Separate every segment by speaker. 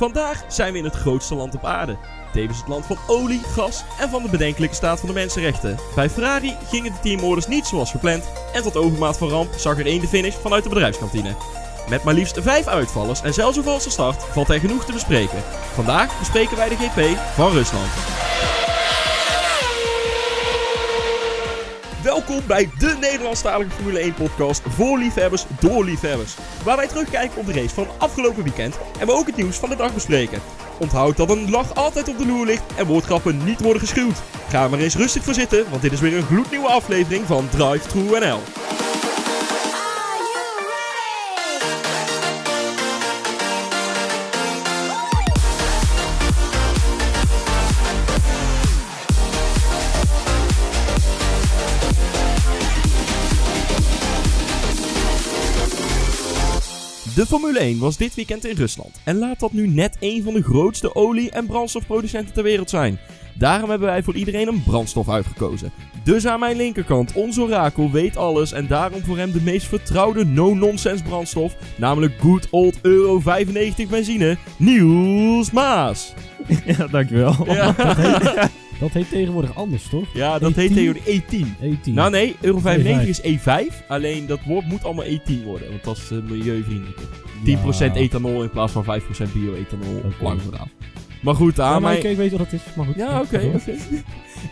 Speaker 1: Vandaag zijn we in het grootste land op aarde. Tevens het land van olie, gas en van de bedenkelijke staat van de mensenrechten. Bij Ferrari gingen de teamorders niet zoals gepland en tot overmaat van ramp zag er één de finish vanuit de bedrijfskantine. Met maar liefst vijf uitvallers en zelfs een valse start valt er genoeg te bespreken. Vandaag bespreken wij de GP van Rusland. Welkom bij de Nederlandstalige Formule 1 podcast voor liefhebbers door liefhebbers. Waar wij terugkijken op de race van afgelopen weekend en we ook het nieuws van de dag bespreken. Onthoud dat een lach altijd op de loer ligt en woordgrappen niet worden geschuwd. Ga maar eens rustig voor zitten, want dit is weer een gloednieuwe aflevering van Drive True NL. De Formule 1 was dit weekend in Rusland en laat dat nu net een van de grootste olie- en brandstofproducenten ter wereld zijn. Daarom hebben wij voor iedereen een brandstof uitgekozen. Dus aan mijn linkerkant, onze orakel weet alles en daarom voor hem de meest vertrouwde no-nonsense brandstof, namelijk good old Euro 95 benzine, Niels Maas.
Speaker 2: Ja, dankjewel.
Speaker 1: Ja,
Speaker 3: Dat heet tegenwoordig anders, toch?
Speaker 1: ja dat heet
Speaker 3: E10?
Speaker 1: tegenwoordig E10.
Speaker 3: E10.
Speaker 1: Nou nee, Euro 95
Speaker 3: E5.
Speaker 1: is E5, alleen dat woord moet allemaal E10 worden, want dat is uh, milieuvriendelijker. 10%
Speaker 3: Ja.
Speaker 1: ethanol in plaats van 5% bio-ethanol.
Speaker 3: Oké.
Speaker 1: Lang. Maar goed, aan
Speaker 3: Ja,
Speaker 1: mijn...
Speaker 3: ik, ik weet wat het is, maar goed.
Speaker 1: Ja, oké. oké.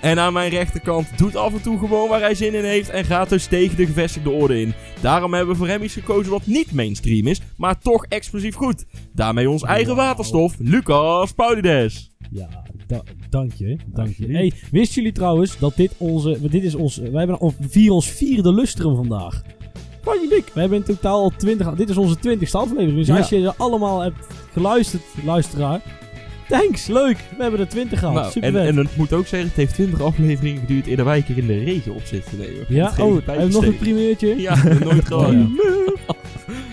Speaker 1: En aan mijn rechterkant doet af en toe gewoon waar hij zin in heeft en gaat dus tegen de gevestigde orde in. Daarom hebben we voor hem iets gekozen wat niet mainstream is, maar toch explosief goed. Daarmee ons eigen waterstof, Lucas Paulides.
Speaker 3: Ja, da- dank je. Dank je. Hey, wisten jullie trouwens dat dit onze... Dit is ons... Wij hebben of vieren ons vierde lustrum vandaag. Wat je dik. We hebben in totaal al 20... Dit is onze twintigste aflevering. Dus
Speaker 2: Ja.
Speaker 3: als je ze allemaal hebt geluisterd, luisteraar... Thanks, leuk. We hebben er 20 gehad.
Speaker 1: Nou,
Speaker 3: Super
Speaker 1: en, het moet ook zeggen, het heeft 20 afleveringen geduurd eer wij een keer in de regen op zitten te nemen.
Speaker 3: ja, oh, nog een
Speaker 1: steken.
Speaker 3: primeurtje.
Speaker 1: Ja, nooit gehad.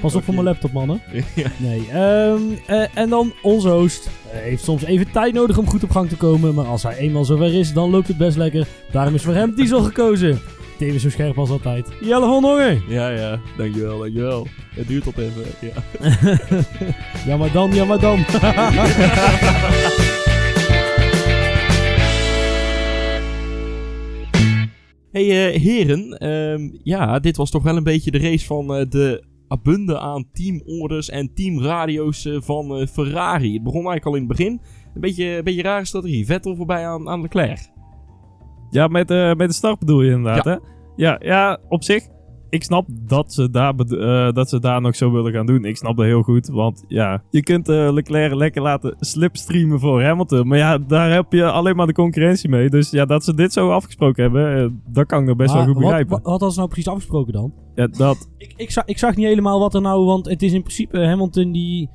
Speaker 3: Pas op voor mijn laptop, mannen.
Speaker 1: Ja.
Speaker 3: Nee, ehm, eh, en dan onze host. Hij heeft soms even tijd nodig om goed op gang te komen, maar als hij eenmaal zover is, dan loopt het best lekker. Daarom is voor hem Diesel gekozen. Tevens zo scherp als altijd. Jelle van Dongen.
Speaker 1: Ja, ja, dankjewel, dankjewel. Het duurt tot even, ja.
Speaker 3: ja, maar dan, ja, maar dan.
Speaker 1: Hey eh, heren, ehm, ja, dit was toch wel een beetje de race van eh, de abunde aan teamorders en teamradio's eh, van eh, Ferrari. Het begon eigenlijk al in het begin. Een beetje, een beetje rare strategie. Vettel voorbij aan, aan Leclerc.
Speaker 2: Ja, met, eh, met de start bedoel je inderdaad, hè? Ja, ja, op zich. Ik snap dat ze, daar eh, dat ze daar nog zo willen gaan doen. Ik snap dat heel goed. Want ja, je kunt eh, Leclerc lekker laten slipstreamen voor Hamilton. Maar ja, daar heb je alleen maar de concurrentie mee. Dus ja, dat ze dit zo afgesproken hebben, eh, dat kan ik nog best
Speaker 3: Maar
Speaker 2: wel goed begrijpen.
Speaker 3: wat, wat hadden ze nou precies afgesproken dan?
Speaker 2: Ja, dat,
Speaker 3: Ik, ik, zag, ik zag niet helemaal wat er nou, want het is in principe Hamilton die...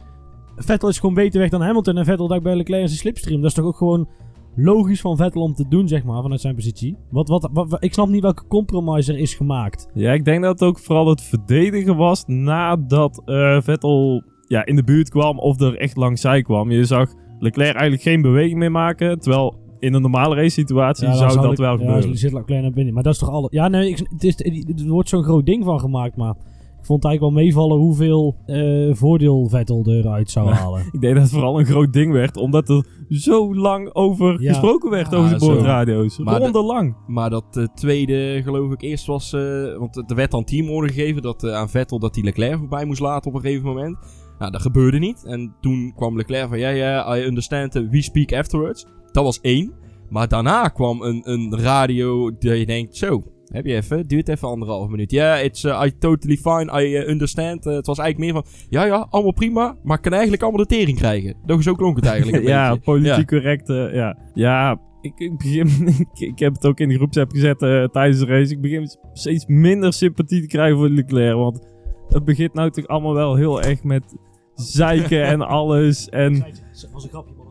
Speaker 3: Vettel is gewoon beter weg dan Hamilton en Vettel dacht bij Leclerc in zijn slipstream. Dat is toch ook gewoon logisch van Vettel om te doen, zeg maar, vanuit zijn positie. Wat, wat, ik snap niet welke compromise er is gemaakt.
Speaker 2: Ja, ik denk dat het ook vooral het verdedigen was nadat eh, Vettel ja, in de buurt kwam of er echt langs zij kwam. Je zag Leclerc eigenlijk geen beweging meer maken, terwijl in een normale race situatie zou dat
Speaker 3: ik-
Speaker 2: wel
Speaker 3: ja,
Speaker 2: gebeuren.
Speaker 3: zit Leclerc naar binnen. Maar dat is toch alle... Ja, nee, ik, het is, er wordt zo'n groot ding van gemaakt, maar... Ik vond het eigenlijk wel meevallen hoeveel eh, voordeel Vettel eruit zou halen.
Speaker 2: Ik denk dat het vooral een groot ding werd, omdat er zo lang over
Speaker 3: Ja.
Speaker 2: gesproken werd over de boordradio's.
Speaker 1: Maar
Speaker 2: Ronde lang.
Speaker 1: Maar dat eh, tweede, geloof ik, eerst was... eh, want er werd dan teamorder gegeven dat, eh, aan Vettel dat hij Leclerc voorbij moest laten op een gegeven moment. Nou, dat gebeurde niet. En toen kwam Leclerc van... Ja, ja, I understand, we speak afterwards. Dat was één. Maar daarna kwam een, een radio dat je denkt... Zo, heb je even? Duurt even anderhalf minuut. Ja, it's uh, I totally fine, I uh, understand. Uh, het was eigenlijk meer van... Ja, ja, allemaal prima. Maar ik kan eigenlijk allemaal de tering krijgen. Dat, zo klonk het eigenlijk een
Speaker 2: ja,
Speaker 1: beetje.
Speaker 2: politiek correct. eh, ja, ja ik, ik begin... ik, ik heb het ook in de groepsapp gezet eh, tijdens de race. Ik begin steeds minder sympathie te krijgen voor Leclerc, want het begint nou toch allemaal wel heel erg met zeiken en alles. En
Speaker 3: Dat was een grapje, man.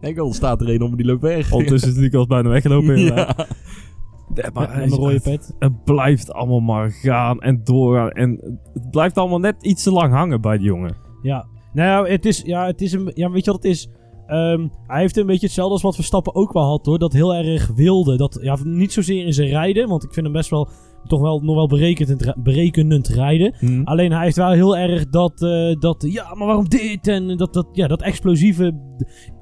Speaker 1: Denk al, staat er een om die loopt weg.
Speaker 2: ondertussen is natuurlijk al bijna weggelopen. inderdaad.
Speaker 1: Ja.
Speaker 2: Maar
Speaker 3: rode
Speaker 2: het,
Speaker 3: pet.
Speaker 2: het blijft allemaal maar gaan en doorgaan. En het blijft allemaal net iets te lang hangen bij die jongen.
Speaker 3: Ja. Nou ja, het is, ja, het is een, ja, weet je wat het is? Ehm, hij heeft een beetje hetzelfde als wat Verstappen ook wel had, hoor. Dat heel erg wilde. Dat, ja, niet zozeer in zijn rijden, want ik vind hem best wel toch wel, nog wel berekenend, berekenend rijden.
Speaker 2: Hm.
Speaker 3: Alleen hij heeft wel heel erg dat, eh, dat ja, maar waarom dit? En dat, dat, ja, dat explosieve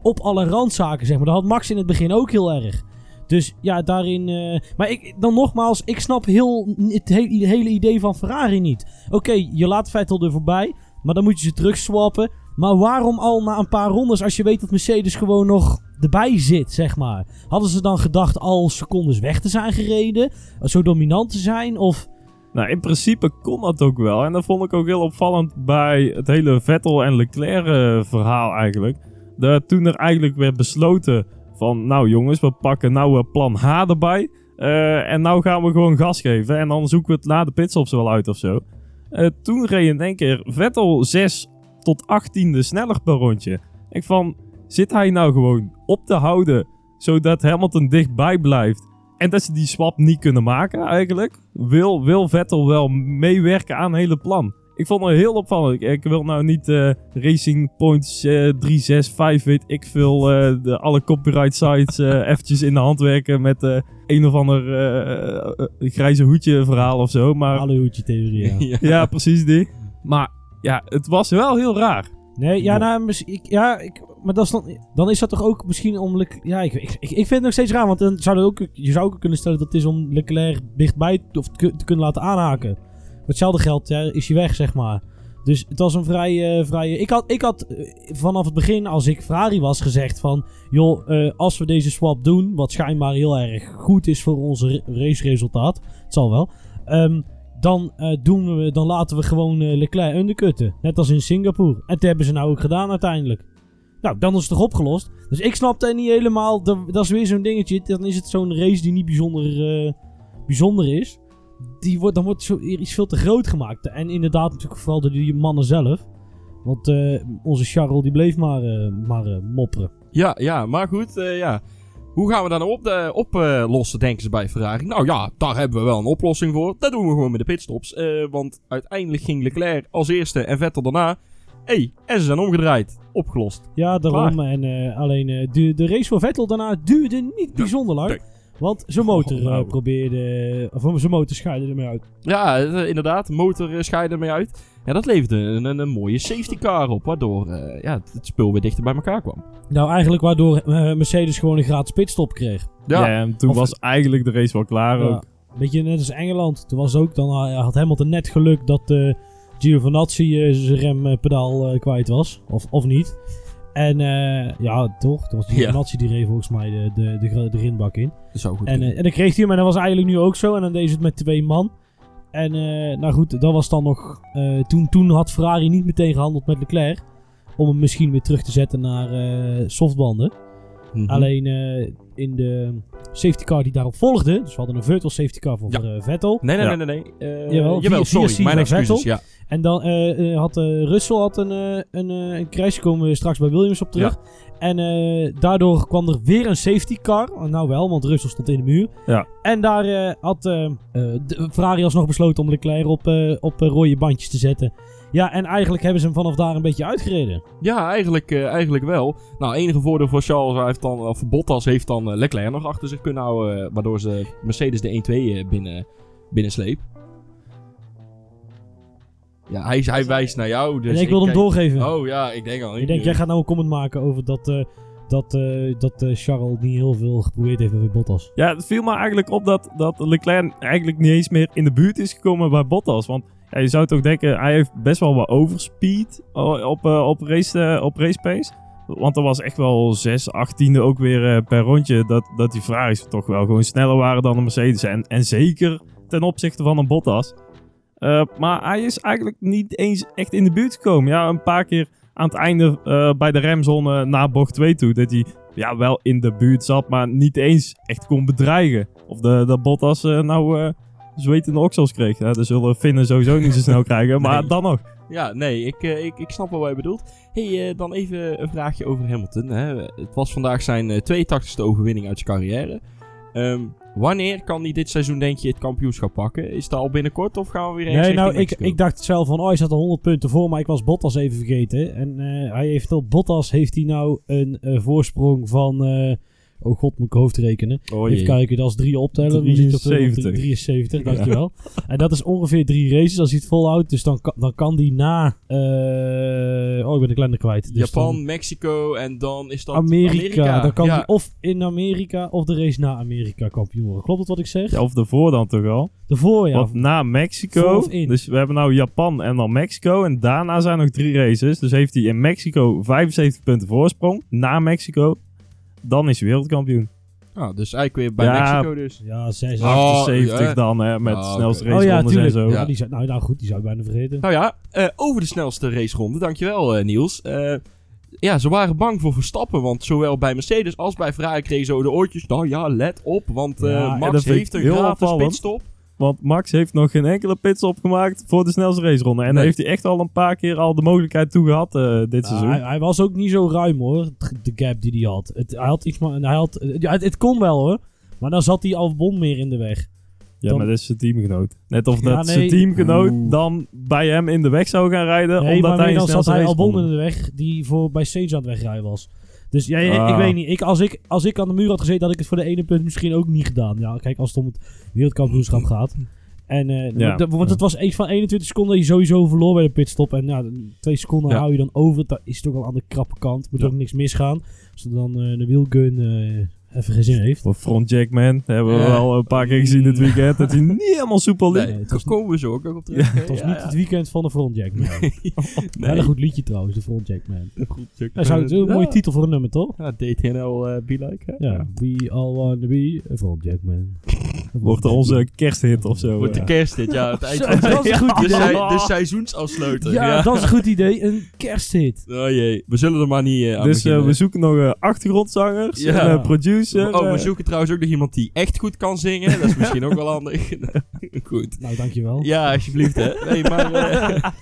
Speaker 3: op alle randzaken, zeg maar. Dat had Max in het begin ook heel erg. Dus ja, daarin... eh, maar ik, dan nogmaals, ik snap heel, het he- hele idee van Ferrari niet. Oké, je laat Vettel er voorbij, maar dan moet je ze terug swappen. Maar waarom al na een paar rondes als je weet dat Mercedes gewoon nog erbij zit, zeg maar? Hadden ze dan gedacht al secondes weg te zijn gereden? Zo dominant te zijn? Of...
Speaker 2: Nou, in principe kon dat ook wel. En dat vond ik ook heel opvallend bij het hele Vettel en Leclerc eh, verhaal eigenlijk. De, toen er eigenlijk werd besloten van, nou jongens, we pakken nou plan H erbij. eh, en nou gaan we gewoon gas geven. En dan zoeken we het na de pitstops wel uit of zo. Eh, toen reed in één keer Vettel 6 tot 18e sneller per rondje. Ik van, zit hij nou gewoon op te houden, zodat Hamilton dichtbij blijft? En dat ze die swap niet kunnen maken eigenlijk. Wil, wil Vettel wel meewerken aan het hele plan. Ik vond het heel opvallend. Ik, wil nou niet eh, Racing Points eh 365, weet ik veel, eh, de, alle copyright sites eh eventjes in de hand werken met een of ander grijze hoedje verhaal of zo. Maar
Speaker 3: Alle hoedje theorie, ja.
Speaker 1: ja.
Speaker 2: ja, precies die. Maar ja, het was wel heel raar.
Speaker 3: Nee, ja, nou, mis- ik, ja, ik, maar dat is dan, dan is dat toch ook misschien om... Ja, ik, ik, ik vind het nog steeds raar, want dan zou er ook, je zou ook kunnen stellen dat het is om Leclerc dichtbij of te, te kunnen laten aanhaken. Hetzelfde geld ja, is hij weg, zeg maar. Dus het was een vrij... eh, vrij ik had, ik had eh, vanaf het begin, als ik Ferrari was, gezegd van... Joh, eh, als we deze swap doen, wat schijnbaar heel erg goed is voor onze ra- raceresultaat. Het zal wel. ehm, dan, doen we, dan laten we gewoon Leclerc undercutten. Net als in Singapore. En dat hebben ze nou ook gedaan uiteindelijk. Nou, dan is het toch opgelost. Dus ik snap het niet helemaal. Dat, dat is weer zo'n dingetje. Dan is het zo'n race die niet bijzonder, bijzonder is. Die wordt, dan wordt zo iets veel te groot gemaakt. En inderdaad natuurlijk vooral door die mannen zelf. Want eh, onze Charles die bleef maar, eh, maar eh, mopperen.
Speaker 1: Ja, ja, maar goed, ja. Hoe gaan we daar nou oplossen, op, eh, lossen, denken ze bij Ferrari? Nou ja, daar hebben we wel een oplossing voor. Dat doen we gewoon met de pitstops. Want uiteindelijk ging Leclerc als eerste en Vettel daarna. hey, en ze zijn omgedraaid. Opgelost.
Speaker 3: Ja, daarom. En alleen de, de race voor Vettel daarna duurde niet bijzonder lang. Want zijn motor
Speaker 2: Oh, nou.
Speaker 3: eh, probeerde... Of zijn motor scheidde ermee uit.
Speaker 1: Ja, eh, inderdaad. De motor eh, scheidde ermee uit. Ja, dat leverde een, een, een mooie safety car op. Waardoor eh, ja, het, spul weer dichter bij elkaar kwam.
Speaker 3: Nou, eigenlijk waardoor eh, Mercedes gewoon een gratis pitstop kreeg.
Speaker 2: Ja,
Speaker 1: Ja,
Speaker 2: en toen
Speaker 1: Of-
Speaker 2: was eigenlijk de race wel klaar
Speaker 3: Ja.
Speaker 2: ook.
Speaker 3: Beetje net als Engeland. Toen was ook, dan eh, had Hamilton net geluk dat eh Giovinazzi eh, zijn rempedaal eh, kwijt was. Of, of niet. En eh, ja, toch? Toen was
Speaker 1: Ja.
Speaker 3: Giovinazzi die reed volgens mij de, de, de, grindbak in.
Speaker 1: dat zou goed
Speaker 3: En, eh, en dan kreeg hij hem en dat was eigenlijk nu ook zo. En dan deed ze het met twee man. En eh, nou goed, dat was dan nog... toen, toen had Ferrari niet meteen gehandeld met Leclerc. Om hem misschien weer terug te zetten naar eh,
Speaker 1: Mhm.
Speaker 3: Alleen eh, in de safety car die daarop volgde. Dus we hadden een virtual safety car voor
Speaker 1: Ja.
Speaker 3: eh, Vettel.
Speaker 1: Nee, nee,
Speaker 2: Ja.
Speaker 1: nee, nee. nee. Eh,
Speaker 3: Jawel, via-
Speaker 1: jawel,
Speaker 3: via
Speaker 1: sorry. Mijn excuses,
Speaker 3: Vettel.
Speaker 1: ja.
Speaker 3: En dan had eh, Russell had een, eh, een, eh, een crash. Komen we straks bij Williams op terug. En eh, daardoor kwam er weer een safety car. Oh, Nou wel, want Russell stond in de muur.
Speaker 2: Ja.
Speaker 3: En daar eh, had de, Ferrari alsnog besloten om Leclerc op, eh, op rode bandjes te zetten. Ja, en eigenlijk hebben ze hem vanaf daar een beetje uitgereden.
Speaker 1: Ja, eigenlijk, eh, eigenlijk wel. Nou, enige voordeel voor Charles hij heeft dan, of Bottas heeft dan eh, Leclerc nog achter zich kunnen houden. eh, waardoor ze Mercedes de 1-2 eh, binnen, binnensleep. Ja, hij, hij wijst naar jou. Dus
Speaker 3: en ik wilde hem
Speaker 1: kijk-
Speaker 3: doorgeven.
Speaker 1: Oh ja, ik denk al.
Speaker 3: ik denk, jij gaat nou een comment maken over dat, eh, dat, eh, dat Charles niet heel veel geprobeerd heeft bij Bottas.
Speaker 2: Ja, het viel me eigenlijk op dat, dat Leclerc eigenlijk niet eens meer in de buurt is gekomen bij Bottas. Want je zou toch denken, hij heeft best wel wat overspeed op, eh, op, race, eh, op race pace. Want er was echt wel 6, 18e ook weer eh, per rondje dat, dat die Ferraris toch wel gewoon sneller waren dan de Mercedes. En, en zeker ten opzichte van een Bottas. Maar hij is eigenlijk niet eens echt in de buurt gekomen. Ja, een paar keer aan het einde bij de remzone naar bocht 2 toe. Dat hij ja, wel in de buurt zat, maar niet eens echt kon bedreigen. Of de, de Bottas nou zwetende oksels kreeg. Ja, dat zullen Finnen sowieso niet zo snel krijgen, maar
Speaker 1: Nee.
Speaker 2: dan nog.
Speaker 1: Ja, nee, ik, eh, ik, ik snap wel wat je bedoelt. hey, eh, dan even een vraagje over Hamilton. Hè. Het was vandaag zijn eh 82e overwinning uit zijn carrière. Ehm, wanneer kan hij dit seizoen, denk je, het kampioenschap pakken? Is dat al binnenkort of gaan we weer ergens
Speaker 3: Nee, nou, ik, ik dacht zelf van, oh, hij zat er 100 punten voor, maar ik was Bottas even vergeten. En eh, hij heeft op Bottas heeft hij nou een eh, voorsprong van, eh, Oh god, moet ik hoofd rekenen.
Speaker 1: Oh,
Speaker 3: Even kijken, dat is drie optellen. Dan zit het op
Speaker 2: 73.
Speaker 3: 73, dankjewel. en dat is ongeveer drie races als hij het volhoudt. Dus dan, kan- dan kan die na... eh, oh, ik ben de kalender kwijt. Dus
Speaker 1: Japan,
Speaker 3: dan
Speaker 1: Mexico en dan is dat
Speaker 3: Amerika. Dan kan
Speaker 1: ja.
Speaker 3: hij of in Amerika of de race na Amerika kampioen worden. Klopt het wat ik zeg?
Speaker 2: Ja, of daarvoor dan toch al?
Speaker 3: Daarvoor, ja.
Speaker 2: Of na Mexico.
Speaker 3: of?
Speaker 2: Dus we hebben nou Japan en dan Mexico. En daarna zijn nog drie races. Dus heeft hij in Mexico 75 punten voorsprong. Na Mexico. Dan is hij wereldkampioen.
Speaker 1: Ah, dus eigenlijk weer bij
Speaker 2: Ja.
Speaker 1: Mexico dus.
Speaker 3: Ja, zes.
Speaker 1: Oh,
Speaker 2: 78
Speaker 1: ja.
Speaker 2: dan, hè, met
Speaker 1: Ah,
Speaker 2: de
Speaker 1: oké.
Speaker 2: snelste
Speaker 3: Oh ja,
Speaker 2: racerondes
Speaker 3: tuurlijk.
Speaker 2: en zo.
Speaker 3: Ja.
Speaker 1: Ja.
Speaker 3: die zou, nou, nou goed, die zou ik bijna vergeten.
Speaker 1: Nou ja, eh, over de snelste raceronde. Dankjewel eh, Niels. Eh, ja, ze waren bang voor Verstappen. Want zowel bij Mercedes als bij Ferrari kregen ze de oortjes. Nou ja, let op. Want eh,
Speaker 3: Ja, en
Speaker 1: Max
Speaker 2: dat vind
Speaker 1: heeft een
Speaker 2: heel
Speaker 1: gratis
Speaker 2: opvallend.
Speaker 1: pitstop.
Speaker 2: Want Max heeft nog geen enkele pitstop gemaakt voor de snelste raceronde. En
Speaker 1: Nee.
Speaker 2: daar heeft hij echt al een paar keer al de mogelijkheid toe gehad eh, dit
Speaker 3: Ja,
Speaker 2: seizoen.
Speaker 3: hij, hij was ook niet zo ruim hoor, de gap die hij had. Het, hij had iets maar, hij had, ja, het, het kon wel hoor, maar dan zat hij Albon meer in de weg.
Speaker 2: Ja,
Speaker 3: Dan-
Speaker 2: maar dat is zijn teamgenoot. Net of
Speaker 3: Ja,
Speaker 2: dat
Speaker 3: nee.
Speaker 2: zijn teamgenoot
Speaker 1: Oeh.
Speaker 2: dan bij hem in de weg zou gaan rijden.
Speaker 3: Nee,
Speaker 2: omdat
Speaker 3: maar
Speaker 2: hij
Speaker 3: dan zat hij
Speaker 2: kon.
Speaker 3: in de weg die voor bij Sainz aan het wegrijden was. Dus ja, ja, ik
Speaker 2: Ah.
Speaker 3: weet niet. Ik, als, ik, als ik aan de muur had gezeten, had ik het voor de ene punt misschien ook niet gedaan. Ja, kijk, als het om het wereldkampioenschap gaat. En, eh,
Speaker 2: Ja.
Speaker 3: want- het was iets van 21 seconden die je sowieso verloor bij de pitstop. En ja, twee seconden
Speaker 1: Ja.
Speaker 3: hou je dan over. Dat is toch al aan de krappe kant. Moet ook niks misgaan. Als er dan eh, de wielgun eh, even geen zin heeft.
Speaker 2: Voor Front Jackman hebben we
Speaker 1: Ja.
Speaker 2: wel een paar keer gezien dit weekend. Dat hij niet helemaal soepel liep.
Speaker 1: Nee,
Speaker 3: het was
Speaker 1: komen we zo ook op terug.
Speaker 3: Het was niet het weekend van de Front Jackman. Wel een goed liedje trouwens, de Front Jackman. Dat zou een mooie titel voor een nummer, toch?
Speaker 1: Ja, DTNL eh Be Like. hè?
Speaker 3: Ja, we all wanna be a Front Jackman.
Speaker 2: Wordt er onze kersthit of zo.
Speaker 1: Wordt de kerst dit, ja. Het eind
Speaker 3: Zo,
Speaker 1: van
Speaker 3: dat is een goed
Speaker 1: de,
Speaker 3: idee.
Speaker 1: sei- de seizoensafsluiter.
Speaker 3: Ja, dat is een goed idee. Een kersthit.
Speaker 1: Oh jee, we zullen er maar niet eh, aan
Speaker 2: Dus eh, we zoeken nog eh, achtergrondzangers,
Speaker 1: Ja.
Speaker 2: eh, producer.
Speaker 1: Oh, we zoeken trouwens ook nog iemand die echt goed kan zingen. Dat is misschien ook wel handig. goed.
Speaker 3: Nou, dankjewel.
Speaker 1: Ja, alsjeblieft hè. Nee, maar...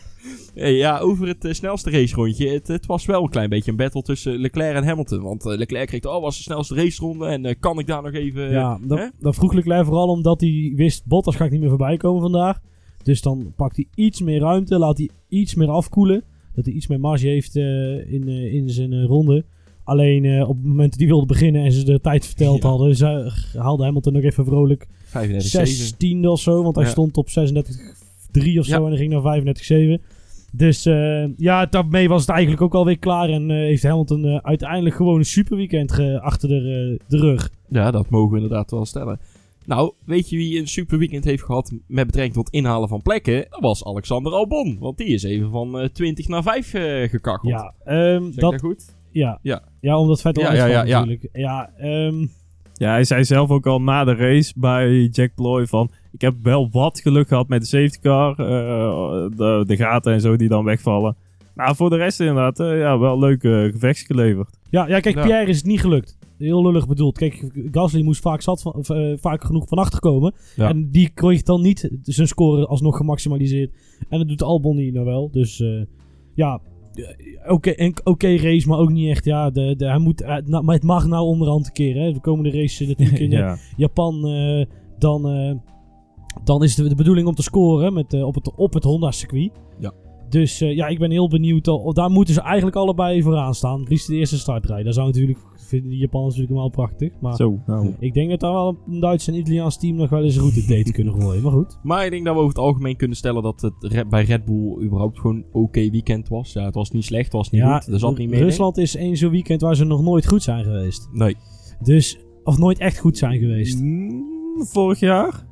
Speaker 1: eh, hey, ja, over het eh, snelste racerondje. Het, het was wel een klein beetje een battle tussen Leclerc en Hamilton. Want eh, Leclerc kreeg, oh, was de snelste raceronde. En kan ik daar nog even...
Speaker 3: Ja, dat, dat vroeg Leclerc vooral omdat hij wist, Bottas ga ik niet meer voorbij komen vandaag. Dus dan pakt hij iets meer ruimte, laat hij iets meer afkoelen. Dat hij iets meer marge heeft in, in zijn ronde. Alleen op het moment dat hij wilde beginnen en ze de tijd verteld
Speaker 1: Ja.
Speaker 3: hadden, ze, haalde Hamilton nog even vrolijk
Speaker 1: 35
Speaker 3: 16e of zo. Want hij
Speaker 1: Ja.
Speaker 3: stond op 36-3 of zo
Speaker 1: Ja.
Speaker 3: en hij ging naar 35-7. Dus eh, ja, daarmee was het eigenlijk ook alweer klaar. En eh, heeft Hamilton eh, uiteindelijk gewoon een superweekend ge- achter de, de rug.
Speaker 1: Ja, dat mogen we inderdaad wel stellen. Nou, weet je wie een super weekend heeft gehad met betrekking tot inhalen van plekken? Dat was Alexander Albon. Want die is even van eh 20 naar 5 eh gekacheld.
Speaker 3: Ja,
Speaker 1: ik
Speaker 3: dat,
Speaker 1: dat goed?
Speaker 3: ja.
Speaker 1: Ja.
Speaker 3: ja, omdat Vettel
Speaker 1: Ja,
Speaker 3: ja,
Speaker 1: ja, ja, ja.
Speaker 3: natuurlijk. Ja, ehm,
Speaker 2: Ja, hij zei zelf ook al na de race bij Jack Ploy van... Ik heb wel wat geluk gehad met de safety car. eh, de, de gaten en zo die dan wegvallen. Maar voor de rest inderdaad, eh, ja, wel leuk eh gevecht geleverd.
Speaker 3: ja, ja, kijk,
Speaker 1: Ja.
Speaker 3: Pierre is het niet gelukt. Heel lullig bedoeld. Kijk, Gasly moest vaak, zat van, eh, vaak genoeg van achter komen.
Speaker 1: Ja.
Speaker 3: En die kreeg dan niet zijn score alsnog gemaximaliseerd. En dat doet Albon niet nou wel. Dus eh, ja, eh, oké en- oké race, maar ook niet echt. Ja, de, de, hij moet, eh, nou, maar het mag nou onderhand een keer. Hè. De komende race natuurlijk in
Speaker 2: ja.
Speaker 3: Japan. eh, dan, dan is het de bedoeling om te scoren met, op het, op het Honda-circuit.
Speaker 1: Ja.
Speaker 3: Dus ja, ik ben heel benieuwd. Al, daar moeten ze eigenlijk allebei vooraan staan. Het liefst de eerste start rijden. Dat zou natuurlijk, vinden die Japanners natuurlijk wel prachtig. Maar
Speaker 2: Zo, nou.
Speaker 3: ik denk dat daar wel een Duits en Italiaans team nog wel eens een route date kunnen gooien. Maar goed.
Speaker 1: Maar ik denk dat we over het algemeen kunnen stellen dat het Red- bij Red Bull überhaupt gewoon een oké weekend was. Ja, het was niet slecht, het was niet goed. Er zat niet meer in.
Speaker 3: Rusland is één zo'n weekend waar ze nog nooit goed zijn geweest.
Speaker 1: Nee.
Speaker 3: Dus, of nooit echt goed zijn geweest.
Speaker 2: Mm, vorig jaar?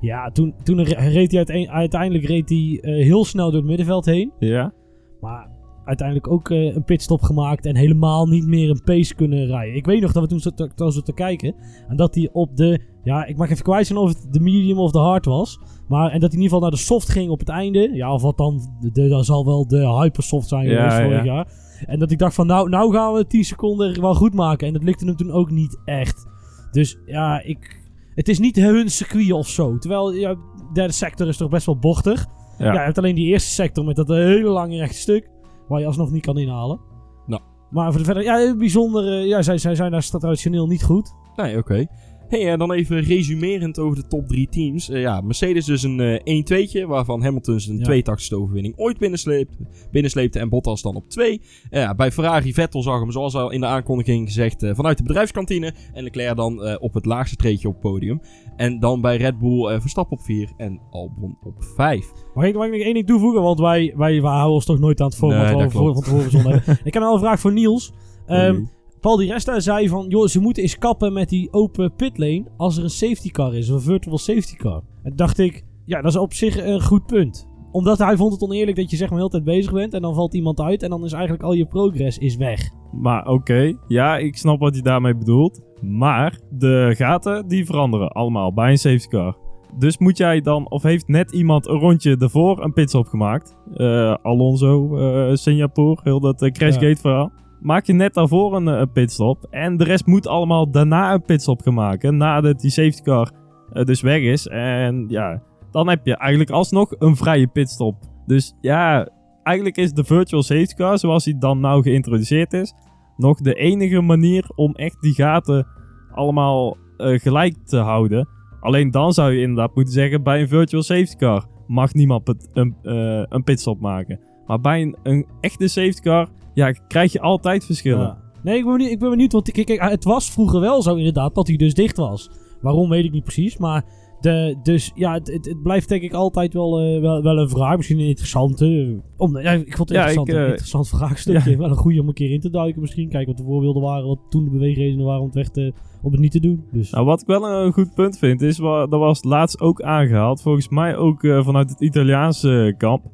Speaker 3: Ja, toen, toen re- reed hij uiteindelijk reed hij eh, heel snel door het middenveld heen.
Speaker 2: Ja.
Speaker 3: Maar uiteindelijk ook eh, een pitstop gemaakt en helemaal niet meer een pace kunnen rijden. Ik weet nog dat we toen zaten zaten te kijken. En dat hij op de, ja, ik mag even kwijt zijn of het de medium of de hard was. Maar, en dat hij in ieder geval naar de soft ging op het einde. Ja, of wat dan, de, dat zal wel de hypersoft zijn
Speaker 2: Ja,
Speaker 3: geweest vorig
Speaker 2: ja.
Speaker 3: jaar. En dat ik dacht van, nou, nou gaan we 10 seconden wel goed maken. En dat lukte hem toen ook niet echt. Dus ja, ik, het is niet hun circuit of zo. Terwijl, ja, de derde sector is toch best wel bochtig. Ja.
Speaker 2: Ja.
Speaker 3: je hebt alleen die eerste sector met dat hele lange rechte stuk. Waar je alsnog niet kan inhalen.
Speaker 1: Nou.
Speaker 3: Maar voor de verder, ja, bijzonder. eh, ja, zij, zij zijn daar traditioneel niet goed.
Speaker 1: Nee, oké. Hey, en dan even resumerend over de top drie teams. Eh, ja, Mercedes dus een eh 1-2'tje, waarvan Hamilton zijn
Speaker 3: Ja.
Speaker 1: tweetaktste overwinning ooit binnensleept, binnensleepte en Bottas dan op 2. ja, bij Ferrari Vettel zag hem, zoals al in de aankondiging gezegd, eh, vanuit de bedrijfskantine. En Leclerc dan eh, op het laagste treedje op het podium. En dan bij Red Bull eh, Verstappen op 4 en Albon op 5.
Speaker 3: Mag ik, mag ik nog één ding toevoegen? Want wij, wij, wij houden ons toch nooit aan het format
Speaker 1: Nee,
Speaker 3: we voor, van tevoren hebben. Ik heb nog wel een vraag voor Niels. Ehm. Paul Di Resta zei van, joh, ze moeten eens kappen met die open pitlane als er een safety car is, een virtual safety car. En dacht ik, ja, dat is op zich een goed punt. Omdat hij vond het oneerlijk dat je zeg maar heel tijd bezig bent en dan valt iemand uit en dan is eigenlijk al je progress is weg.
Speaker 2: Maar oké, ja, ik snap wat hij daarmee bedoelt. Maar de gaten die veranderen allemaal bij een safety car. Dus moet jij dan, of heeft net iemand een rondje ervoor een pitstop gemaakt? Eh, Alonso, eh, Singapore, heel dat eh, Crashgate verhaal. Maak je net daarvoor een, een pitstop. En de rest moet allemaal daarna een pitstop gaan maken. Nadat die safety car dus weg is. En ja, dan heb je eigenlijk alsnog een vrije pitstop. Dus ja, eigenlijk is de virtual safety car, zoals die dan nou geïntroduceerd is, nog de enige manier om echt die gaten allemaal eh, gelijk te houden. Alleen dan zou je inderdaad moeten zeggen, bij een virtual safety car mag niemand een, eh, een pitstop maken. Maar bij een, echte safety car, ja, krijg je altijd verschillen.
Speaker 3: Nee, ik ben, benieuwd, ik ben benieuwd, want kijk, het was vroeger wel zo inderdaad dat hij dus dicht was. Waarom weet ik niet precies, maar de, dus ja, het, het, het blijft denk ik altijd wel, eh, wel, wel een vraag, misschien een interessante. Om, ja, ik vond het
Speaker 2: Ja,
Speaker 3: interessant,
Speaker 2: ik, eh,
Speaker 3: een interessant vraagstukje, wel een goede om een keer in te duiken misschien. Kijken wat de voorbeelden waren, wat toen de beweegredenen waren om het, weg te, om het niet te doen. Dus
Speaker 2: Nou, wat ik wel een goed punt vind, is, dat was laatst ook aangehaald, volgens mij ook eh, vanuit het Italiaanse kamp,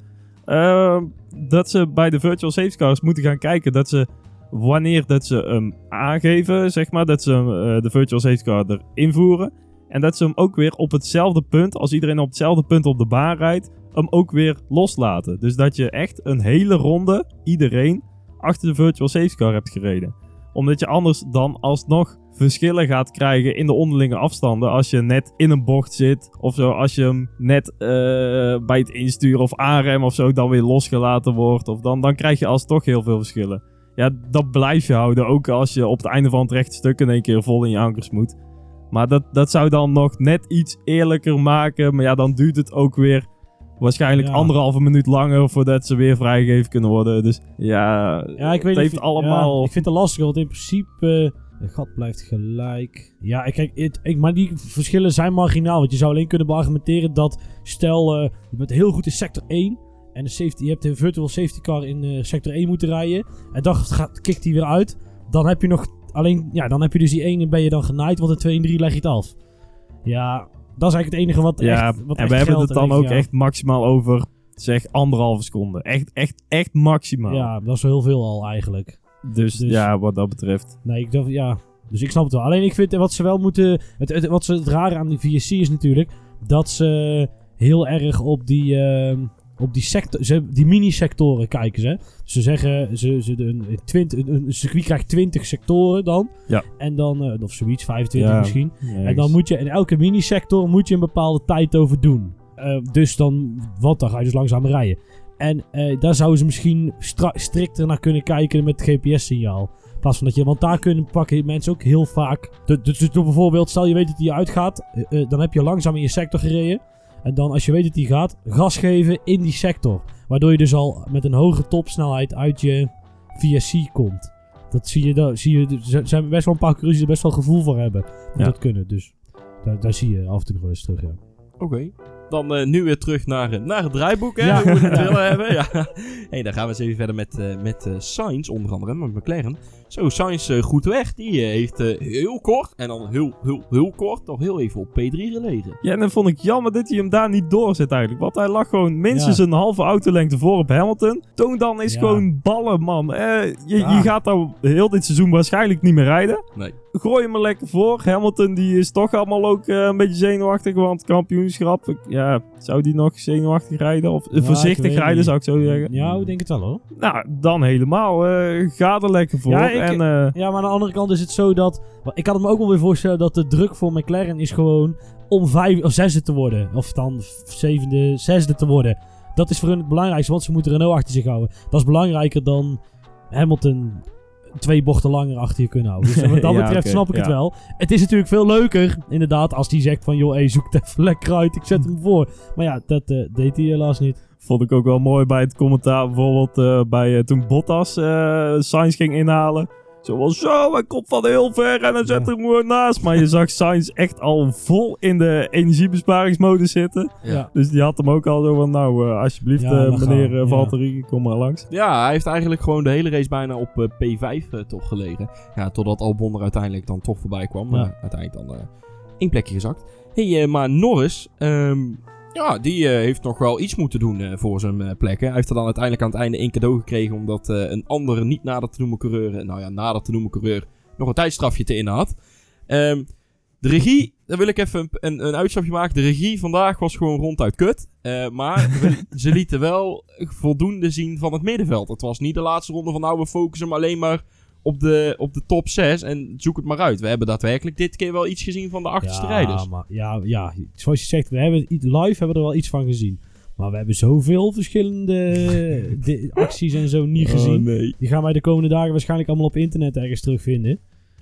Speaker 2: eh, dat ze bij de virtual safety cars moeten gaan kijken dat ze, wanneer dat ze hem aangeven, zeg maar, dat ze eh, de virtual safety car erin voeren, en dat ze hem ook weer op hetzelfde punt, als iedereen op hetzelfde punt op de baan rijdt, hem ook weer loslaten. Dus dat je echt een hele ronde, iedereen, achter de virtual safety car hebt gereden omdat je anders dan alsnog verschillen gaat krijgen in de onderlinge afstanden. Als je net in een bocht zit. Of zo. Als je hem net eh, bij het insturen of aanremmen of zo dan weer losgelaten wordt. Of dan, dan krijg je alsnog heel veel verschillen. Ja, dat blijf je houden. Ook als je op het einde van het rechte stuk in één keer vol in je ankers moet. Maar dat, dat zou dan nog net iets eerlijker maken. Maar ja, dan duurt het ook weer waarschijnlijk
Speaker 3: Ja.
Speaker 2: anderhalve minuut langer voordat ze weer vrijgegeven kunnen worden. Dus ja,
Speaker 3: ja, ik weet
Speaker 2: het heeft allemaal...
Speaker 3: ja, ik vind het lastig, want in principe... Het gat blijft gelijk. Ja, ik- kijk, ik, maar die verschillen zijn marginaal. Want je zou alleen kunnen beargumenteren dat... Stel, eh, je bent heel goed in sector 1... En de safety, je hebt een virtual safety car in eh, sector 1 moeten rijden. En dan gaat, kikt hij weer uit. Dan heb je nog alleen... Ja, dan heb je dus die 1 en ben je dan genaaid. Want de 2 en 3 leg je het af. Ja, dat is eigenlijk het enige wat
Speaker 2: Ja,
Speaker 3: echt wat
Speaker 2: en we hebben het dan ook echt maximaal over, zeg, anderhalve seconde. Echt, echt, echt maximaal.
Speaker 3: Ja, dat is wel heel veel al eigenlijk.
Speaker 2: Dus,
Speaker 3: Dus-
Speaker 2: ja, wat dat betreft.
Speaker 3: Nee, ik dacht, ja. Dus ik snap het wel. Alleen ik vind wat ze wel moeten. Het, het, wat ze, het rare aan die VSC is natuurlijk. Dat ze heel erg op die. ehm, op die, sector, ze, die mini-sectoren kijken ze. Ze zeggen, ze, ze, een, twint- een, een circuit krijgt 20 sectoren dan.
Speaker 2: Ja.
Speaker 3: En dan, eh, of zoiets, 25
Speaker 2: Ja,
Speaker 3: misschien. En dan moet je in elke mini-sector moet je een bepaalde tijd over doen. Eh, dus dan, want dan ga je dus langzaam rijden. En eh, daar zouden ze misschien strikter naar kunnen kijken met het GPS-signaal. In plaats van dat je, want daar kunnen pakken mensen ook heel vaak. Dus, dus bijvoorbeeld, stel je weet dat hij uitgaat, dan heb je langzaam in je sector gereden. En dan, als je weet dat hij gaat, gas geven in die sector. Waardoor je dus al met een hoge topsnelheid uit je VSC komt. Dat zie je, daar zie je, er zijn best wel een paar coureurs die er best wel gevoel voor hebben. Die
Speaker 2: Ja.
Speaker 3: dat kunnen, dus daar, daar zie je af en toe nog wel eens terug, ja.
Speaker 1: Oké. Dan eh, nu weer terug naar, eh, naar het draaiboek, hè,
Speaker 3: Ja.
Speaker 1: we het willen hebben. Ja. Hey, dan gaan we eens even verder met, eh met Sainz, onder andere, met McLaren. Zo, Sainz eh, goed weg. Die eh, heeft eh, heel kort, en dan heel, heel, heel kort, nog heel even op P3 gelegen.
Speaker 2: Ja, en dan vond ik jammer dat hij hem daar niet doorzet eigenlijk. Want hij lag gewoon minstens
Speaker 3: Ja.
Speaker 2: een halve autolengte voor op Hamilton. Toon dan is
Speaker 3: Ja.
Speaker 2: gewoon ballen, man. Eh, je,
Speaker 3: Ja.
Speaker 2: je gaat dan heel dit seizoen waarschijnlijk niet meer rijden.
Speaker 1: Nee.
Speaker 2: Gooi hem er lekker voor. Hamilton die is toch allemaal ook een beetje zenuwachtig. Want kampioenschap, ja, zou die nog zenuwachtig rijden? Of voorzichtig rijden
Speaker 3: niet.
Speaker 2: zou ik zo zeggen.
Speaker 3: Ja, ik denk het wel hoor.
Speaker 2: Nou, dan helemaal. ga er lekker voor.
Speaker 3: Ja, ik-
Speaker 2: en, eh,
Speaker 3: Ja, maar aan de andere kant is het zo dat... Ik kan het me ook wel weer voorstellen dat de druk voor McLaren is gewoon om vijf of zesde te worden. Of dan zevende, zesde te worden. Dat is voor hun het belangrijkste, want ze moeten Renault achter zich houden. Dat is belangrijker dan Hamilton twee bochten langer achter je kunnen houden. Dus wat dat
Speaker 2: Ja,
Speaker 3: betreft snap ik het wel. Het is natuurlijk veel leuker, inderdaad, als die zegt van... joh, hey, zoek het even lekker uit, ik zet hem voor. Maar ja, dat eh, deed hij helaas niet.
Speaker 2: Vond ik ook wel mooi bij het commentaar. Bijvoorbeeld eh, bij, eh, toen Bottas eh Sainz ging inhalen. Zo was zo, hij komt van heel ver en hij zet
Speaker 3: Ja.
Speaker 2: hem gewoon naast. Maar je zag Sainz echt al vol in de energiebesparingsmodus zitten.
Speaker 3: Ja.
Speaker 2: Dus die had hem ook al zo van, nou eh, alsjeblieft
Speaker 3: Ja,
Speaker 2: eh, meneer
Speaker 3: gaan,
Speaker 2: eh,
Speaker 3: ja.
Speaker 2: Valtteri, kom maar langs.
Speaker 1: Ja, hij heeft eigenlijk gewoon de hele race bijna op eh, P5 eh, toch gelegen. Ja, totdat Albon er uiteindelijk dan toch voorbij kwam. Maar uiteindelijk dan eh één plekje gezakt. hey, maar Norris, ehm, ja, die eh, heeft nog wel iets moeten doen eh, voor zijn eh, plek. hè. Hij heeft er dan uiteindelijk aan het einde één cadeau gekregen. Omdat een andere niet nader te noemen coureur, nou ja, nader te noemen coureur, nog een tijdstrafje te in had. Ehm, de regie, daar wil ik even een, een, een uitstapje maken. De regie vandaag was gewoon ronduit kut. Maar ze lieten wel voldoende zien van het middenveld. Het was niet de laatste ronde van nou, we focussen hem alleen maar op de, op de top 6 en zoek het maar uit. We hebben daadwerkelijk dit keer wel iets gezien van de achterste rijders.
Speaker 3: Maar, ja, ja, zoals je zegt, we hebben live hebben we er wel iets van gezien. Maar we hebben zoveel verschillende acties en zo niet gezien.
Speaker 1: Oh, nee.
Speaker 3: Die gaan wij de komende dagen waarschijnlijk allemaal op internet ergens terugvinden.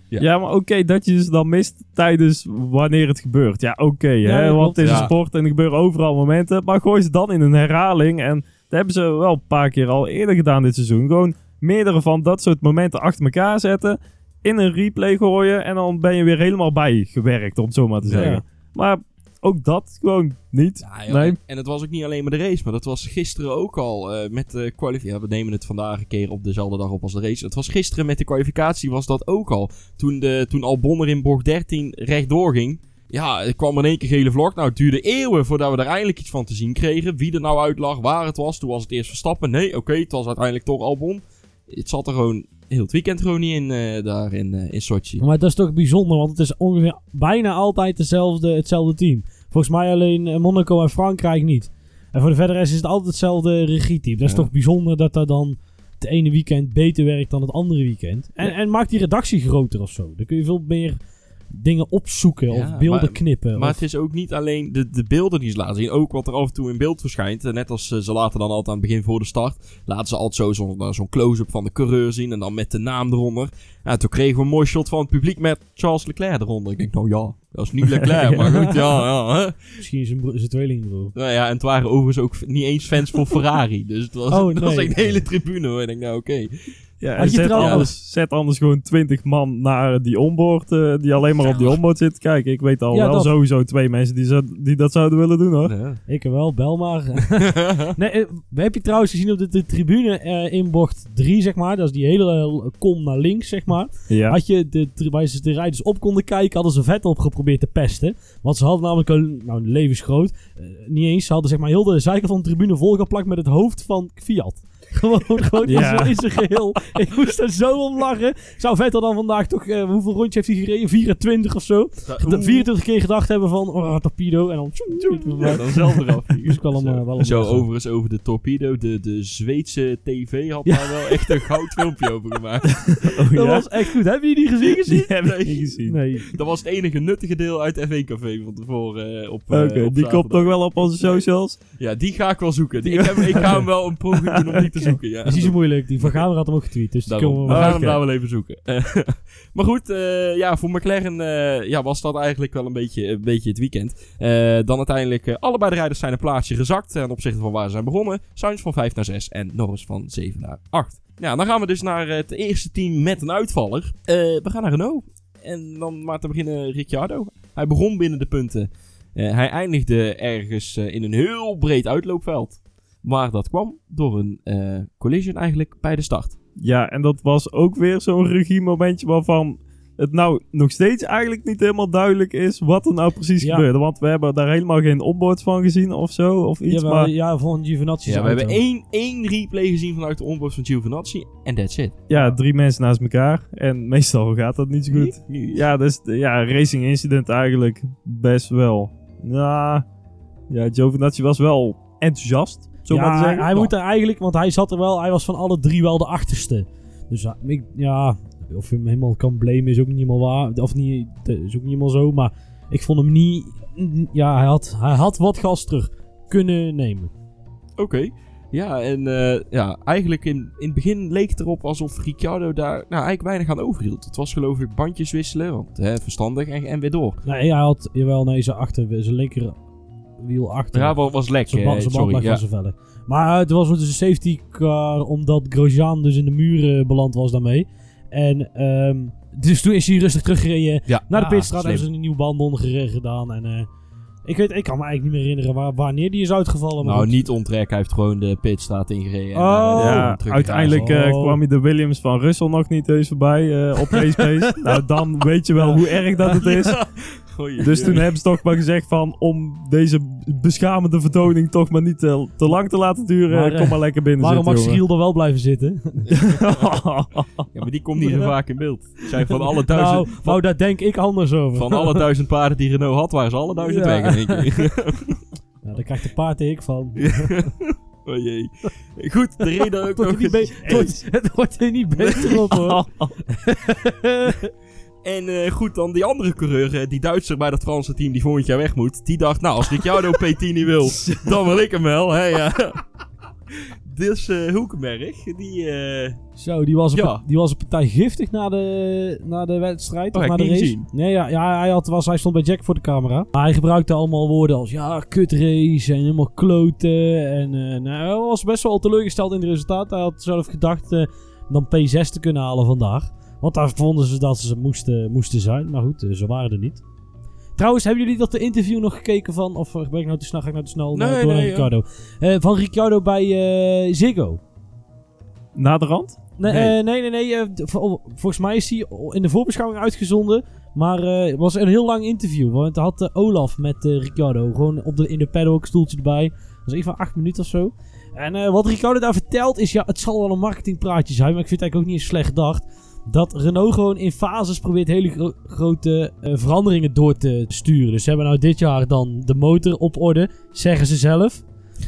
Speaker 1: Ja.
Speaker 2: Ja, maar oké, dat je ze dan mist tijdens wanneer het gebeurt. Ja, oké,
Speaker 3: Ja,
Speaker 2: hè, want het is
Speaker 1: Ja.
Speaker 2: een sport en er gebeuren overal momenten. Maar gooi ze dan in een herhaling. En dat hebben ze wel een paar keer al eerder gedaan dit seizoen. Gewoon meerdere van dat soort momenten achter elkaar zetten. In een replay gooien. En dan ben je weer helemaal bijgewerkt, om het zo maar te
Speaker 1: Ja.
Speaker 2: zeggen. Maar ook dat gewoon niet.
Speaker 1: Ja, joh,
Speaker 2: Nee.
Speaker 1: en, het was ook niet alleen maar de race, maar dat was gisteren ook al eh, met de kwalificatie. Ja, we nemen het vandaag een keer op dezelfde dag op als de race. Het was gisteren met de kwalificatie was dat ook al. Toen, de, toen Albon er in bocht 13 rechtdoor ging. Ja, er kwam in één keer gele vlog. Nou, het duurde eeuwen voordat we er eindelijk iets van te zien kregen. Wie er nou uit lag, waar het was. Toen was het eerst Verstappen. Nee, oké, het was uiteindelijk toch Albon. Het zat er gewoon heel het weekend gewoon niet in, eh, daar in, eh, in Sochi.
Speaker 3: Maar dat is toch bijzonder, want het is ongeveer bijna altijd dezelfde, hetzelfde team. Volgens mij alleen eh, Monaco en Frankrijk niet. En voor de verdere rest is het altijd hetzelfde regieteam. Dat is
Speaker 1: Ja.
Speaker 3: toch bijzonder dat dat dan het ene weekend beter werkt dan het andere weekend. En,
Speaker 1: Ja.
Speaker 3: en maakt die redactie groter of zo. Dan kun je veel meer dingen opzoeken
Speaker 1: Ja,
Speaker 3: of beelden
Speaker 1: maar-
Speaker 3: knippen.
Speaker 1: Maar
Speaker 3: of-
Speaker 1: het is ook niet alleen de, de beelden die ze laten zien. Ook wat er af en toe in beeld verschijnt. Eh, Net als eh, ze laten dan altijd aan het begin voor de start. Laten ze altijd zo zo'n eh, close-up van de coureur zien. En dan met de naam eronder. Ja, toen kregen we een mooi shot van het publiek met Charles Leclerc eronder. Ik denk, nou ja, dat is niet Leclerc. maar goed, ja, ja.
Speaker 3: Misschien zijn, zijn tweelingbroer.
Speaker 1: Nou ja, en het waren overigens ook niet eens fans voor Ferrari. Dus het was,
Speaker 3: Oh,
Speaker 1: was een hele tribune hoor. Ik denk, nou oké.
Speaker 2: Ja,
Speaker 3: Had je
Speaker 2: zet,
Speaker 3: trouwens-
Speaker 2: anders, zet anders gewoon 20 man naar die onboard. eh, die alleen maar op die onboard zitten kijken. Ik weet al
Speaker 3: Ja,
Speaker 2: wel
Speaker 3: dat-
Speaker 2: sowieso twee mensen die, zo- die dat zouden willen doen hoor.
Speaker 1: Ja.
Speaker 3: Ik wel, bel maar. nee, eh, heb je trouwens gezien op de, de tribune eh, in bocht 3, zeg maar. Dat is die hele kom naar links, zeg maar.
Speaker 2: Ja.
Speaker 3: Had je de, waar ze de rijders op konden kijken, hadden ze Vettel op geprobeerd te pesten. Want ze hadden namelijk een, nou, levensgroot, niet eens, ze hadden zeg maar heel de zijkant van de tribune volgeplakt met het hoofd van Fiat. Gewoon, gewoon in
Speaker 2: Ja.
Speaker 3: zijn- in zijn geheel. Ik moest er zo om lachen. Zou Vettel dan vandaag toch, eh, hoeveel rondjes heeft hij gereden? 24 of zo? De 24 keer gedacht hebben van, oh, torpedo. En dan...
Speaker 1: Ja, dan zelf eraf.
Speaker 3: Dus ik wel om, eh, wel
Speaker 1: Zo, overigens over de torpedo. De, de Zweedse tv had
Speaker 3: Ja.
Speaker 1: daar wel echt een goud filmpje over gemaakt.
Speaker 2: Oh,
Speaker 3: Dat was echt goed. Hebben jullie die gezien? gezien?
Speaker 2: Die heb ik
Speaker 1: Nee.
Speaker 2: niet gezien.
Speaker 3: Nee.
Speaker 1: Dat was het enige nuttige deel uit F1 Café van tevoren. eh, op,
Speaker 2: Oké,
Speaker 1: eh,
Speaker 2: die komt nog wel op onze socials.
Speaker 1: Ja, die ga ik wel zoeken. Die, ik, heb, ik ga hem wel een poging doen om die te zoeken. Ja.
Speaker 3: Dat is niet zo moeilijk. Die Van Gamer had hem ook getweet. Dus
Speaker 1: Daarom. We
Speaker 3: we
Speaker 1: gaan
Speaker 3: wel...
Speaker 1: hem daar wel even zoeken. Eh, maar goed, eh, ja, voor McLaren eh, ja, was dat eigenlijk wel een beetje, een beetje het weekend. Eh, dan uiteindelijk, eh, allebei de rijders zijn een plaatsje gezakt ten opzichte van waar ze zijn begonnen. Sainz van 5 naar 6 en Norris van 7 naar 8. Ja, dan gaan we dus naar het eerste team met een uitvaller. Eh, we gaan naar Renault. En dan maar te beginnen Ricciardo. Hij begon binnen de punten. Eh, hij eindigde ergens eh, in een heel breed uitloopveld. Maar dat kwam door een eh, collision eigenlijk bij de start.
Speaker 2: Ja, en dat was ook weer zo'n regiemomentje waarvan het nou nog steeds eigenlijk niet helemaal duidelijk is wat er nou precies
Speaker 3: Ja.
Speaker 2: gebeurde. Want we hebben daar helemaal geen onboards van gezien of zo, of iets.
Speaker 3: Jawel,
Speaker 2: maar
Speaker 3: ja, van Giovinazzi.
Speaker 1: Ja, we hebben één, één replay gezien vanuit de onboard van Giovinazzi. En that's it.
Speaker 2: ja, drie mensen naast elkaar. En meestal gaat dat niet zo goed. Ja, dus ja, racing incident eigenlijk best wel. Ja, ja Giovinazzi was wel enthousiast, zo maar te
Speaker 3: ja,
Speaker 2: zeggen.
Speaker 3: hij moet er eigenlijk, want hij zat er wel, hij was van alle drie wel de achterste. Dus ja, ik, ja, of je hem helemaal kan blamen is ook niet helemaal waar. Of niet, is ook niet helemaal zo. Maar ik vond hem niet, ja, hij had, hij had wat gas terug kunnen nemen.
Speaker 1: Oké. Ja, en eh, ja, eigenlijk in, in het begin leek het erop alsof Ricciardo daar nou, eigenlijk weinig aan overhield. Het was geloof ik bandjes wisselen, want hè, verstandig en, en weer door.
Speaker 3: Nee, hij had, jawel, nee, zijn achter, zijn linker wiel achter.
Speaker 1: Ja, was, was lek.
Speaker 3: Zijn
Speaker 1: eh,
Speaker 3: band, band
Speaker 1: sorry.
Speaker 3: lag
Speaker 1: Ja.
Speaker 3: van zijn velg. Maar het was dus een safety car, omdat Grosjean dus in de muur eh, beland was daarmee. En ehm, dus toen is hij rustig teruggereden.
Speaker 1: Ja.
Speaker 3: Naar de
Speaker 1: Ah,
Speaker 3: pitstraat
Speaker 1: slim.
Speaker 3: hebben ze een nieuwe band onder gedaan. En eh, ik, weet, ik kan me eigenlijk niet meer herinneren waar, wanneer die is uitgevallen. Maar
Speaker 1: Nou,
Speaker 3: goed.
Speaker 1: niet onttrekken. Hij heeft gewoon de pitstraat ingereden. en,
Speaker 3: Oh.
Speaker 1: eh,
Speaker 2: ja, uiteindelijk eh,
Speaker 3: Oh.
Speaker 2: kwam je de Williams van Russell nog niet eens voorbij eh, op race pace. nou, dan weet je wel hoe erg dat het is.
Speaker 1: Goeie.
Speaker 2: Dus toen hebben ze toch maar gezegd van om deze beschamende vertoning toch maar niet te, te lang te laten duren.
Speaker 3: Maar,
Speaker 2: kom
Speaker 3: eh,
Speaker 2: maar lekker binnen
Speaker 3: Waarom mag Cyril er wel blijven zitten?
Speaker 1: Ja, maar die komt niet zo vaak in beeld. Zijn van alle duizend...
Speaker 3: nou,
Speaker 1: van,
Speaker 3: nou, daar denk ik anders over.
Speaker 1: van alle duizend paarden die Renault had, waren ze alle duizend
Speaker 3: Ja.
Speaker 1: weg één keer.
Speaker 3: Nou, daar krijgt de paard ik van.
Speaker 1: oh jee. Goed, de reden ook
Speaker 3: Het wordt,
Speaker 1: nog
Speaker 3: niet
Speaker 1: eens-
Speaker 3: be- het, wordt, het wordt er niet beter op hoor.
Speaker 1: En eh, goed, dan die andere coureur, eh, die Duitser bij dat Franse team die volgend jaar weg moet. Die dacht, nou, als Ricciardo P10 niet wil, dan wil ik hem wel. Hè, ja. Dus eh Hulkenberg, die... eh,
Speaker 3: Zo, die was, een
Speaker 1: Ja.
Speaker 3: die was een partij giftig na de, na de wedstrijd.
Speaker 1: Oh,
Speaker 3: of na de race. Nee, ja, ja hij, had, was, hij stond bij Jack voor de camera. Maar hij gebruikte allemaal woorden als ja, kut race en helemaal kloten. En eh, nou, hij was best wel teleurgesteld in het resultaat. Hij had zelf gedacht eh, dan P6 te kunnen halen vandaag. Want daar vonden ze dat ze moesten, moesten zijn. Maar goed, eh, ze waren er niet. Trouwens, hebben jullie dat de interview nog gekeken van... Of eh, ben ik nou te snel? Ga ik nou te snel
Speaker 1: Nee,
Speaker 3: naar- door
Speaker 1: nee,
Speaker 3: Ricardo? Eh, van Ricardo bij eh, Ziggo.
Speaker 2: Na de rand?
Speaker 3: Nee,
Speaker 1: Nee.
Speaker 3: nee, nee. nee, nee eh, d- vol- volgens mij is hij in de voorbeschouwing uitgezonden. Maar eh, het was een heel lang interview. Want hij had eh, Olaf met eh, Ricardo. Gewoon op de, in de paddock, stoeltje erbij. Dat was even van acht minuten of zo. En eh, wat Ricardo daar vertelt is... Ja, het zal wel een marketingpraatje zijn. Maar ik vind het eigenlijk ook niet eens slecht gedacht. Dat Renault gewoon in fases probeert hele gro- grote eh, veranderingen door te sturen. Dus ze hebben nou dit jaar dan de motor op orde. Zeggen ze zelf.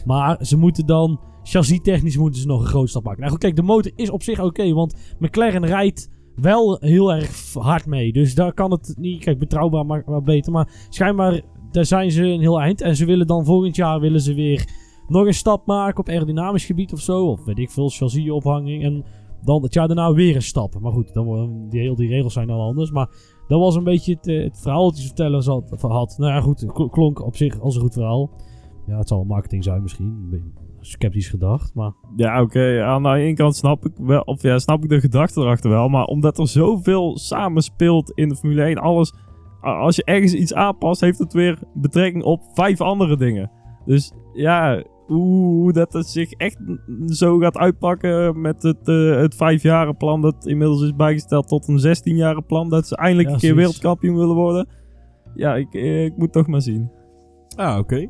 Speaker 3: Maar ze moeten dan... Chassis technisch moeten ze nog een groot stap maken. Nou kijk, de motor is op zich oké. want McLaren rijdt wel heel erg hard mee. Dus daar kan het niet... Kijk, betrouwbaar maar, maar beter. Maar schijnbaar, daar zijn ze een heel eind. En ze willen dan volgend jaar willen ze weer nog een stap maken op aerodynamisch gebied of zo. Of weet ik veel, chassisophanging. En dan het jaar daarna weer een stap. Maar goed, dan, worden- die, heel die regels zijn al anders. Maar dat was een beetje het, eh, het verhaal dat hij vertellen zat, had. Nou ja, goed, klonk op zich als een goed verhaal. Ja, het zal marketing zijn misschien. Sceptisch gedacht, maar...
Speaker 2: Ja, oké. Aan de ene kant snap ik wel, of ja, snap ik de gedachte erachter wel. Maar omdat er zoveel samenspeelt in de Formule 1, alles. Als je ergens iets aanpast, heeft het weer betrekking op vijf andere dingen. Dus ja, hoe dat het zich echt zo gaat uitpakken met het, eh het vijfjaren plan dat inmiddels is bijgesteld tot een 16-jaren plan. Dat ze eindelijk
Speaker 3: Ja,
Speaker 2: een keer wereldkampioen willen worden. Ja, ik, eh, ik moet toch maar zien.
Speaker 1: Ah, oké.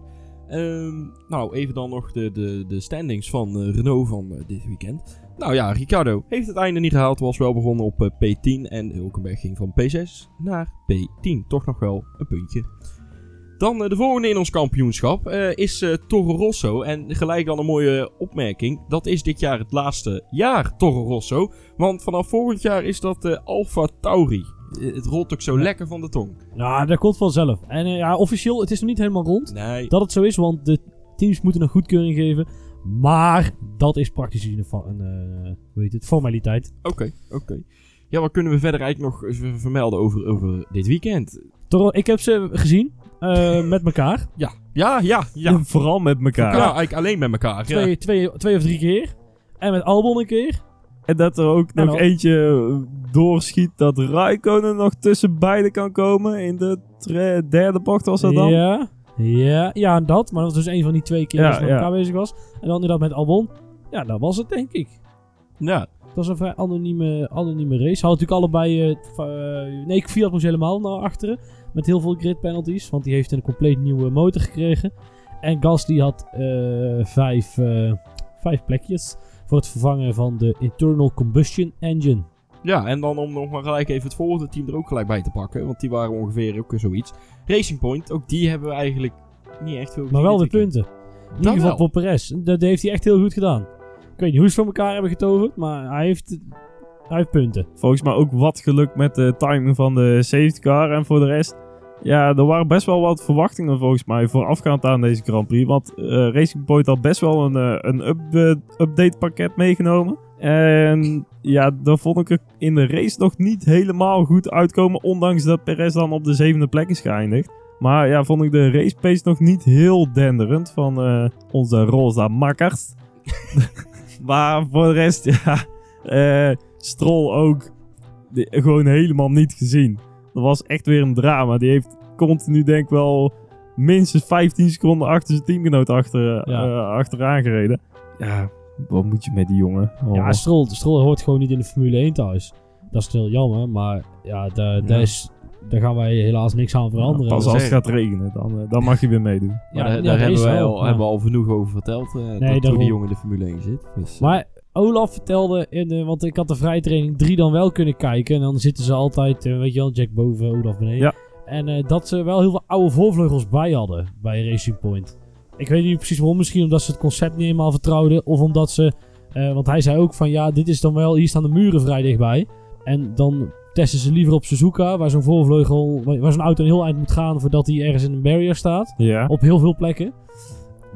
Speaker 1: Ehm, nou, even dan nog de, de, de standings van eh, Renault van dit weekend. Nou ja, Ricardo heeft het einde niet gehaald. Was wel begonnen op eh, P10. En Hulkenberg ging van P6 naar P10. Toch nog wel een puntje. Dan eh, de volgende in ons kampioenschap eh, is eh, Toro Rosso. En gelijk dan een mooie opmerking. Dat is dit jaar het laatste jaar Toro Rosso. Want vanaf volgend jaar is dat Alfa Tauri. Het rolt ook zo lekker van de tong.
Speaker 3: Ja, dat komt vanzelf. En ja, officieel, het is nog niet helemaal rond.
Speaker 1: Nee.
Speaker 3: Dat het zo is, want de teams moeten een goedkeuring geven. Maar dat is praktisch een, eh, hoe heet het, formaliteit.
Speaker 1: Oké, oké. Ja, wat kunnen we verder eigenlijk nog vermelden over, over dit weekend?
Speaker 3: Toch, ik heb ze gezien, eh, met elkaar.
Speaker 1: Ja, ja, ja, ja.
Speaker 2: Vooral met
Speaker 1: Ja,
Speaker 2: elkaar.
Speaker 1: eigenlijk alleen met elkaar. Ja.
Speaker 3: Twee, twee, twee of drie keer. En met Albon een keer.
Speaker 2: En dat er ook
Speaker 3: En
Speaker 2: nog
Speaker 3: al-
Speaker 2: eentje doorschiet dat Raikkonen nog tussen beiden kan komen. In de derde bocht was dat dan.
Speaker 3: Ja, ja, ja, dat. Maar dat was dus een van die twee keer
Speaker 2: Ja,
Speaker 3: dat ze met
Speaker 2: ja.
Speaker 3: elkaar bezig was. En dan inderdaad met Albon. Ja, dat was het denk ik.
Speaker 1: Ja.
Speaker 3: Het was een vrij anonieme, anonieme race. Hadden natuurlijk allebei... eh, eh, nee, Fiat moest helemaal naar achteren. Met heel veel grid penalties. Want die heeft een compleet nieuwe motor gekregen. En Gasly had eh, vijf, eh, vijf plekjes. Voor het vervangen van de internal combustion engine.
Speaker 1: ja, en dan om nog maar gelijk even het volgende team er ook gelijk bij te pakken. Want die waren ongeveer ook zoiets. Racing Point, ook die hebben we eigenlijk niet echt veel
Speaker 3: Maar wel
Speaker 1: weekend.
Speaker 3: punten. In ieder geval voor Perez. Dat, heeft hij echt heel goed gedaan. Ik weet niet hoe ze voor elkaar hebben getoverd. Maar hij heeft, hij heeft punten.
Speaker 2: Volgens mij ook wat geluk met de timing van de safety car. En voor de rest, ja, er waren best wel wat verwachtingen volgens mij voorafgaand aan deze Grand Prix. Want eh, Racing Point had best wel een, eh, een up- update pakket meegenomen. En ja, daar vond ik er in de race nog niet helemaal goed uitkomen. Ondanks dat Perez dan op de zevende plek is geëindigd. Maar ja, vond ik de race pace nog niet heel denderend van eh, onze rosa makkers. maar voor de rest, ja, eh Stroll ook gewoon helemaal niet gezien. Dat was echt weer een drama. Die heeft continu denk ik wel minstens 15 seconden achter zijn teamgenoot achter,
Speaker 3: Ja.
Speaker 2: eh, achteraan gereden. Ja, wat moet je met die jongen? Oh.
Speaker 3: Ja, Stroll, Stroll hoort gewoon niet in de Formule 1 thuis. Dat is heel jammer, maar ja, daar,
Speaker 2: Ja.
Speaker 3: is, daar gaan wij helaas niks aan veranderen.
Speaker 2: Pas als het gaat regenen, dan, eh, dan mag je weer meedoen.
Speaker 1: Maar
Speaker 3: Ja,
Speaker 1: daar,
Speaker 3: ja,
Speaker 1: daar hebben, wij al,
Speaker 3: ja.
Speaker 1: hebben we al genoeg over verteld. eh dat
Speaker 3: daarom.
Speaker 1: die jongen in de Formule 1 zit. Dus, eh,
Speaker 3: Maar Olaf vertelde, in want ik had de vrije training 3 dan wel kunnen kijken. En dan zitten ze altijd, eh, weet je wel, Jack boven, Olaf beneden.
Speaker 2: Ja.
Speaker 3: En eh, dat ze wel heel veel oude voorvleugels bij hadden bij Racing Point. Ik weet niet precies waarom. Misschien omdat ze het concept niet helemaal vertrouwden. Of omdat ze, eh, want hij zei ook van ja, dit is dan wel, hier staan de muren vrij dichtbij. En dan testen ze liever op Suzuka, waar zo'n voorvleugel, waar zo'n auto een heel eind moet gaan voordat hij ergens in een barrier staat
Speaker 2: Ja.
Speaker 3: op heel veel plekken.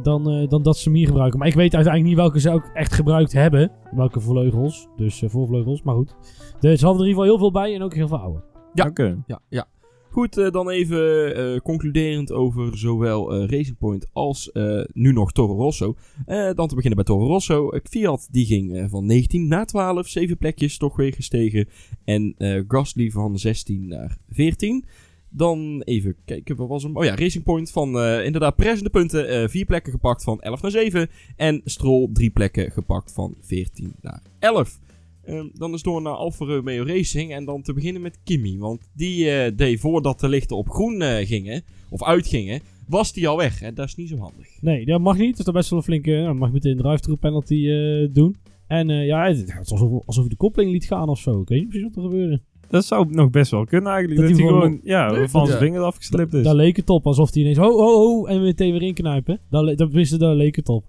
Speaker 3: Dan, eh, dan dat ze hem hier gebruiken. Maar ik weet uiteindelijk niet welke ze ook echt gebruikt hebben. Welke vleugels. Dus eh, voorvleugels. Maar goed. Dus ze hadden er in ieder geval heel veel bij. En ook heel veel oude.
Speaker 1: Ja.
Speaker 2: Oké.
Speaker 1: ja, ja. Goed, eh, dan even eh, concluderend over zowel eh, Racing Point als eh, nu nog Toro Rosso. Eh, dan te beginnen bij Toro Rosso. Fiat die ging eh, van 19 naar 12, 7 plekjes toch weer gestegen. En eh, Gasly van 16 naar 14. Dan even kijken, wat was hem? Oh ja, Racing Point van eh, inderdaad presende punten. eh vier plekken gepakt van 11 naar 7. En Stroll drie plekken gepakt van 14 naar 11. Ehm, dan is door naar Alfa Romeo Racing. En dan te beginnen met Kimi. Want die eh, deed voordat de lichten op groen gingen, of uitgingen, was die al weg. En dat is niet zo handig.
Speaker 3: Nee, dat mag niet. Dat is best wel een flinke... Nou, mag meteen een drive-through penalty doen. En ja, het, was alsof, alsof de koppeling liet gaan of zo. Ik weet niet precies wat er gebeurde.
Speaker 2: Dat zou nog best wel kunnen eigenlijk.
Speaker 3: Dat
Speaker 2: Dat,
Speaker 3: hij gewoon-
Speaker 2: gewoon ja, van zijn
Speaker 1: ja.
Speaker 2: vinger afgeslipt is.
Speaker 3: Daar leek het op. Alsof hij ineens... Ho, ho, ho. En meteen weer inknijpen. Daar, dat wisten, daar leek het op.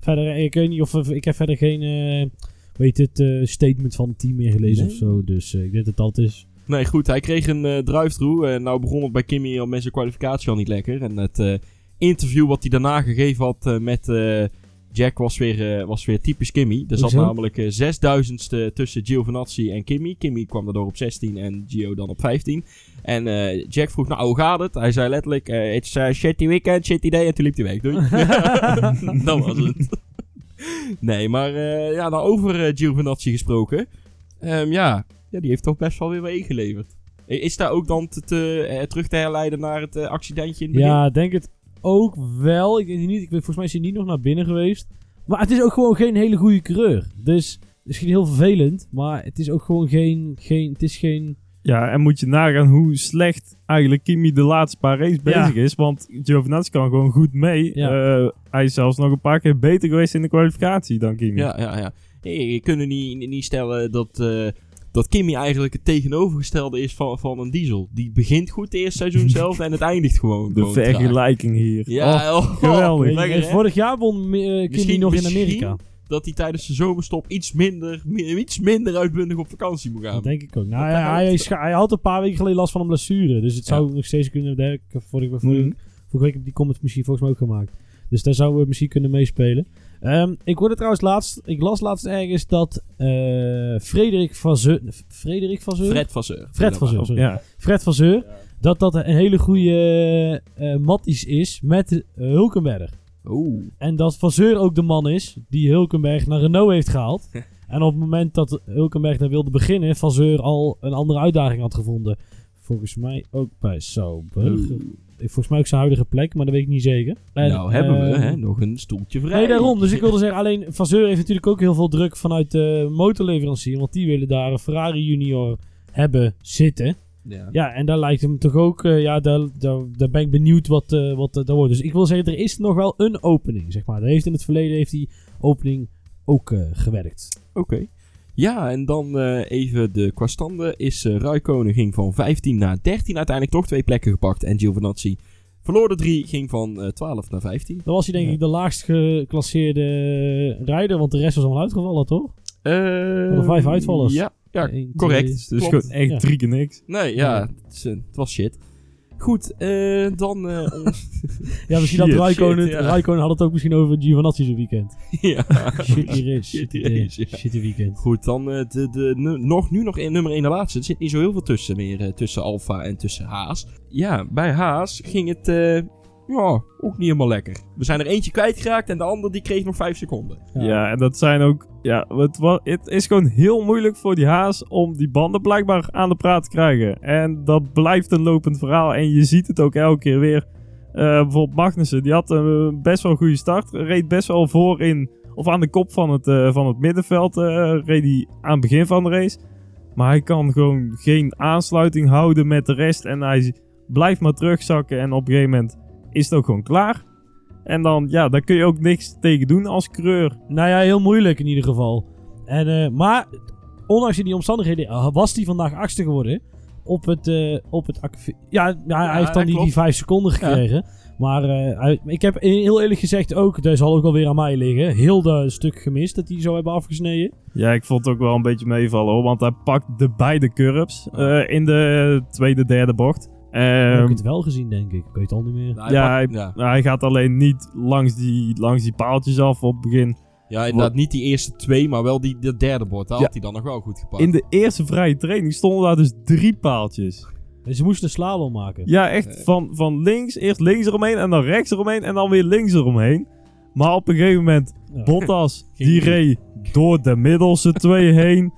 Speaker 3: Verder, eh, ik weet niet of... Ik heb verder geen... eh weet het, eh, statement van het team meer gelezen
Speaker 1: Nee.
Speaker 3: of zo. Dus eh, ik denk dat dat is.
Speaker 1: Nee, goed. Hij kreeg een eh drive-through. En nou begon het bij Kimi al met zijn kwalificatie al niet lekker. En het eh, interview wat hij daarna gegeven had eh, met eh, Jack was weer, eh, was weer typisch Kimi. Er zat
Speaker 3: Hoezo?
Speaker 1: namelijk eh, zesduizendste tussen Giovinazzi en Kimi. Kimi kwam daardoor op 16 en Gio dan op 15. En eh, Jack vroeg, nou, hoe gaat het? Hij zei letterlijk, eh, it's a shitty weekend, shitty day. En toen liep hij weg. Doei. dat was het. nee, maar eh, ja, nou over Giovinazzi gesproken. Ehm, ja, ja, die heeft toch best wel weer wat ingeleverd. Eh, Is daar ook dan te, te, terug te herleiden naar het accidentje in het begin?
Speaker 3: Ja, denk het ook wel. Ik weet niet, ik weet, volgens mij is hij niet nog naar binnen geweest. Maar het is ook gewoon geen hele goede coureur. Dus misschien heel vervelend, maar het is ook gewoon geen, geen het is geen...
Speaker 2: Ja, en moet je nagaan hoe slecht eigenlijk Kimi de laatste paar races
Speaker 3: Ja.
Speaker 2: bezig is. Want Giovinazzi kan gewoon goed mee.
Speaker 3: Ja.
Speaker 2: Eh, hij is zelfs nog een paar keer beter geweest in de kwalificatie dan Kimi.
Speaker 1: Ja, ja, ja. Hey, je kunt niet, niet- niet stellen dat, eh, dat Kimi eigenlijk het tegenovergestelde is van, van een diesel. Die begint goed het eerste seizoen zelf en het eindigt gewoon.
Speaker 2: De
Speaker 1: gewoon traag.
Speaker 2: vergelijking hier.
Speaker 1: Ja,
Speaker 2: Oh,
Speaker 1: oh,
Speaker 2: geweldig.
Speaker 1: Lekker,
Speaker 3: vorig jaar won eh,
Speaker 1: Misschien-
Speaker 3: nog in Amerika.
Speaker 1: Dat hij tijdens de zomerstop iets minder, mi- iets minder uitbundig op vakantie moet gaan.
Speaker 3: Dat denk ik ook. Nou, ja, hij,
Speaker 1: helft.
Speaker 3: is- hij had een paar weken geleden last van een blessure. Dus het
Speaker 1: Ja.
Speaker 3: zou nog steeds kunnen werken. Vorige, vorige,
Speaker 2: Mhm.
Speaker 3: vorige week heb ik die comments misschien volgens mij ook gemaakt. Dus daar zouden we misschien kunnen meespelen. Ehm, ik hoorde trouwens laatst, ik las laatst ergens dat eh Frederik van Zeur... Frederik van Zeur?
Speaker 1: Fred Vasseur.
Speaker 3: Fred van Zeur, sorry.
Speaker 2: Ja.
Speaker 3: Fred van Zeur. Dat dat een hele goede eh matties is met Hulkenberg.
Speaker 1: Oeh.
Speaker 3: En dat Van Zeur ook de man is die Hulkenberg naar Renault heeft gehaald. en op het moment dat Hulkenberg daar wilde beginnen, Van Zeur al een andere uitdaging had gevonden. Volgens mij ook bij Sauber. Volgens mij ook zijn huidige plek, maar dat weet ik niet zeker. En,
Speaker 1: nou hebben we
Speaker 3: ehm,
Speaker 1: hè, nog een stoeltje vrij.
Speaker 3: Nee, daarom. Dus ik wilde zeggen, alleen Van Zeur heeft natuurlijk ook heel veel druk vanuit de motorleverancier. Want die willen daar een Ferrari junior hebben zitten.
Speaker 1: Ja.
Speaker 3: Ja, en daar lijkt hem toch ook... eh, ja, daar, daar, daar ben ik benieuwd wat, eh wat daar wordt. Dus ik wil zeggen, er is nog wel een opening, zeg maar. Er heeft in het verleden heeft die opening ook eh, gewerkt.
Speaker 1: Oké. Ja, en dan eh, even de qua standen is uh, Raikkonen ging van 15 naar 13. Uiteindelijk toch twee plekken gepakt. En Giovinazzi verloor de drie, ging van eh 12 naar 15.
Speaker 3: Dan was hij denk
Speaker 2: Ja.
Speaker 3: ik de laagst geclasseerde rijder, want de rest was allemaal uitgevallen, toch?
Speaker 1: Eh
Speaker 3: er vijf uitvallers.
Speaker 1: Ja, ja
Speaker 3: Eén,
Speaker 1: correct.
Speaker 3: twee,
Speaker 2: Dus gewoon echt
Speaker 3: Ja.
Speaker 2: drie keer niks.
Speaker 1: Nee, ja, het, is, eh, het was shit. Goed, eh, dan... eh, ons-
Speaker 3: Ja, misschien had
Speaker 2: Shit,
Speaker 3: Raikkonen,
Speaker 1: shit, ja.
Speaker 3: Raikkonen had het ook misschien over Giovinazzi zijn weekend.
Speaker 1: ja.
Speaker 3: Shitty race.
Speaker 1: Shitty
Speaker 3: Eh,
Speaker 1: race, ja.
Speaker 3: Shitty weekend.
Speaker 1: Goed, dan eh, de, de, nu, nog, nu nog in nummer 1 de laatste. Er zit niet zo heel veel tussen meer, eh, tussen Alfa en tussen Haas. Ja, bij Haas ging het eh, ja, ook niet helemaal lekker. We zijn er eentje kwijtgeraakt en de ander die kreeg nog 5 seconden.
Speaker 2: Ja. en dat zijn ook... Ja, het, het is gewoon heel moeilijk voor die Haas om die banden blijkbaar aan de praat te krijgen. En dat blijft een lopend verhaal. En je ziet het ook elke keer weer. Eh, bijvoorbeeld Magnussen, die had een best wel goede start. Reed best wel voor in... Of aan de kop van het, eh, van het middenveld eh, reed hij aan het begin van de race. Maar hij kan gewoon geen aansluiting houden met de rest. En hij blijft maar terugzakken. En op een gegeven moment is het ook gewoon klaar. En dan, ja, daar kun je ook niks tegen doen als creur.
Speaker 3: Nou ja, heel moeilijk in ieder geval. En, eh, maar, ondanks die omstandigheden, eh, was hij vandaag achtste geworden. Op het, eh, op het ja, ja, hij heeft dan die, die vijf seconden gekregen. Maar eh, ik heb heel eerlijk gezegd ook, dat zal ook wel weer aan mij liggen, heel dat stuk gemist dat hij zo hebben afgesneden.
Speaker 2: Ja, ik vond het ook wel een beetje meevallen hoor. Want hij pakt de beide curbs eh, in de tweede, derde bocht.
Speaker 3: Heb
Speaker 2: Ehm,
Speaker 3: ik het wel gezien, denk ik. Ik weet het al niet meer.
Speaker 1: Nou,
Speaker 2: ja,
Speaker 1: pakt-
Speaker 2: hij,
Speaker 1: ja.
Speaker 2: nou, hij gaat alleen niet langs die, langs die paaltjes af op het begin.
Speaker 1: ja, inderdaad niet die eerste twee, maar wel die de derde bord. Daar
Speaker 2: Ja.
Speaker 1: had hij dan nog wel goed gepakt.
Speaker 2: In de eerste vrije training stonden daar dus drie paaltjes.
Speaker 3: En ze moesten een slalom maken.
Speaker 2: Ja, echt van, van links, eerst links eromheen en dan rechts eromheen en dan weer links eromheen. Maar op een gegeven moment,
Speaker 3: Ja.
Speaker 2: Bottas, die reed door de middelste twee heen.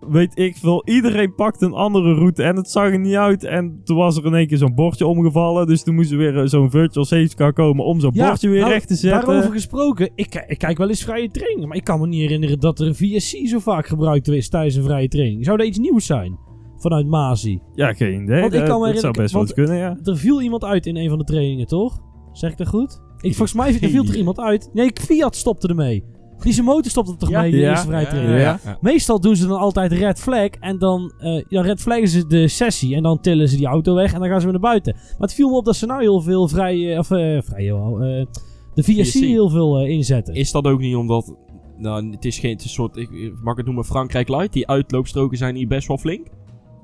Speaker 2: Weet ik veel. Iedereen pakt een andere route en het zag er niet uit. En toen was er in één keer zo'n bordje omgevallen. Dus toen moest er weer eh, zo'n virtual safety car komen om zo'n
Speaker 3: Ja,
Speaker 2: bordje weer
Speaker 3: nou,
Speaker 2: recht te zetten.
Speaker 3: Daarover gesproken, ik, ik kijk wel eens vrije trainingen, maar ik kan me niet herinneren dat er een VSC zo vaak gebruikt is tijdens een vrije training. Zou dat iets nieuws zijn? Vanuit Masi.
Speaker 2: Ja, geen idee.
Speaker 3: Want ik kan me
Speaker 2: dat zou best wel eens kunnen, ja.
Speaker 3: Er viel iemand uit in een van de trainingen, toch? Zeg ik dat goed? Ik, volgens mij viel er iemand uit. Nee, Fiat stopte ermee. Die zijn motor stopte er toch
Speaker 1: Ja,
Speaker 3: mee in de
Speaker 2: ja,
Speaker 3: eerste vrije
Speaker 1: Ja,
Speaker 3: training.
Speaker 2: Ja.
Speaker 1: ja.
Speaker 3: Meestal doen ze dan altijd red flag en dan uh, ja, red flaggen ze de sessie en dan tillen ze die auto weg en dan gaan ze weer naar buiten. Maar het viel me op dat ze nou heel veel vrij, of uh, vrij, uh, de VSC,
Speaker 1: VSC.
Speaker 3: heel veel uh, inzetten.
Speaker 1: Is dat ook niet omdat... Nou, het is geen het is een soort... Ik, mag ik het noemen Frankrijk Light? Die uitloopstroken zijn hier best wel flink.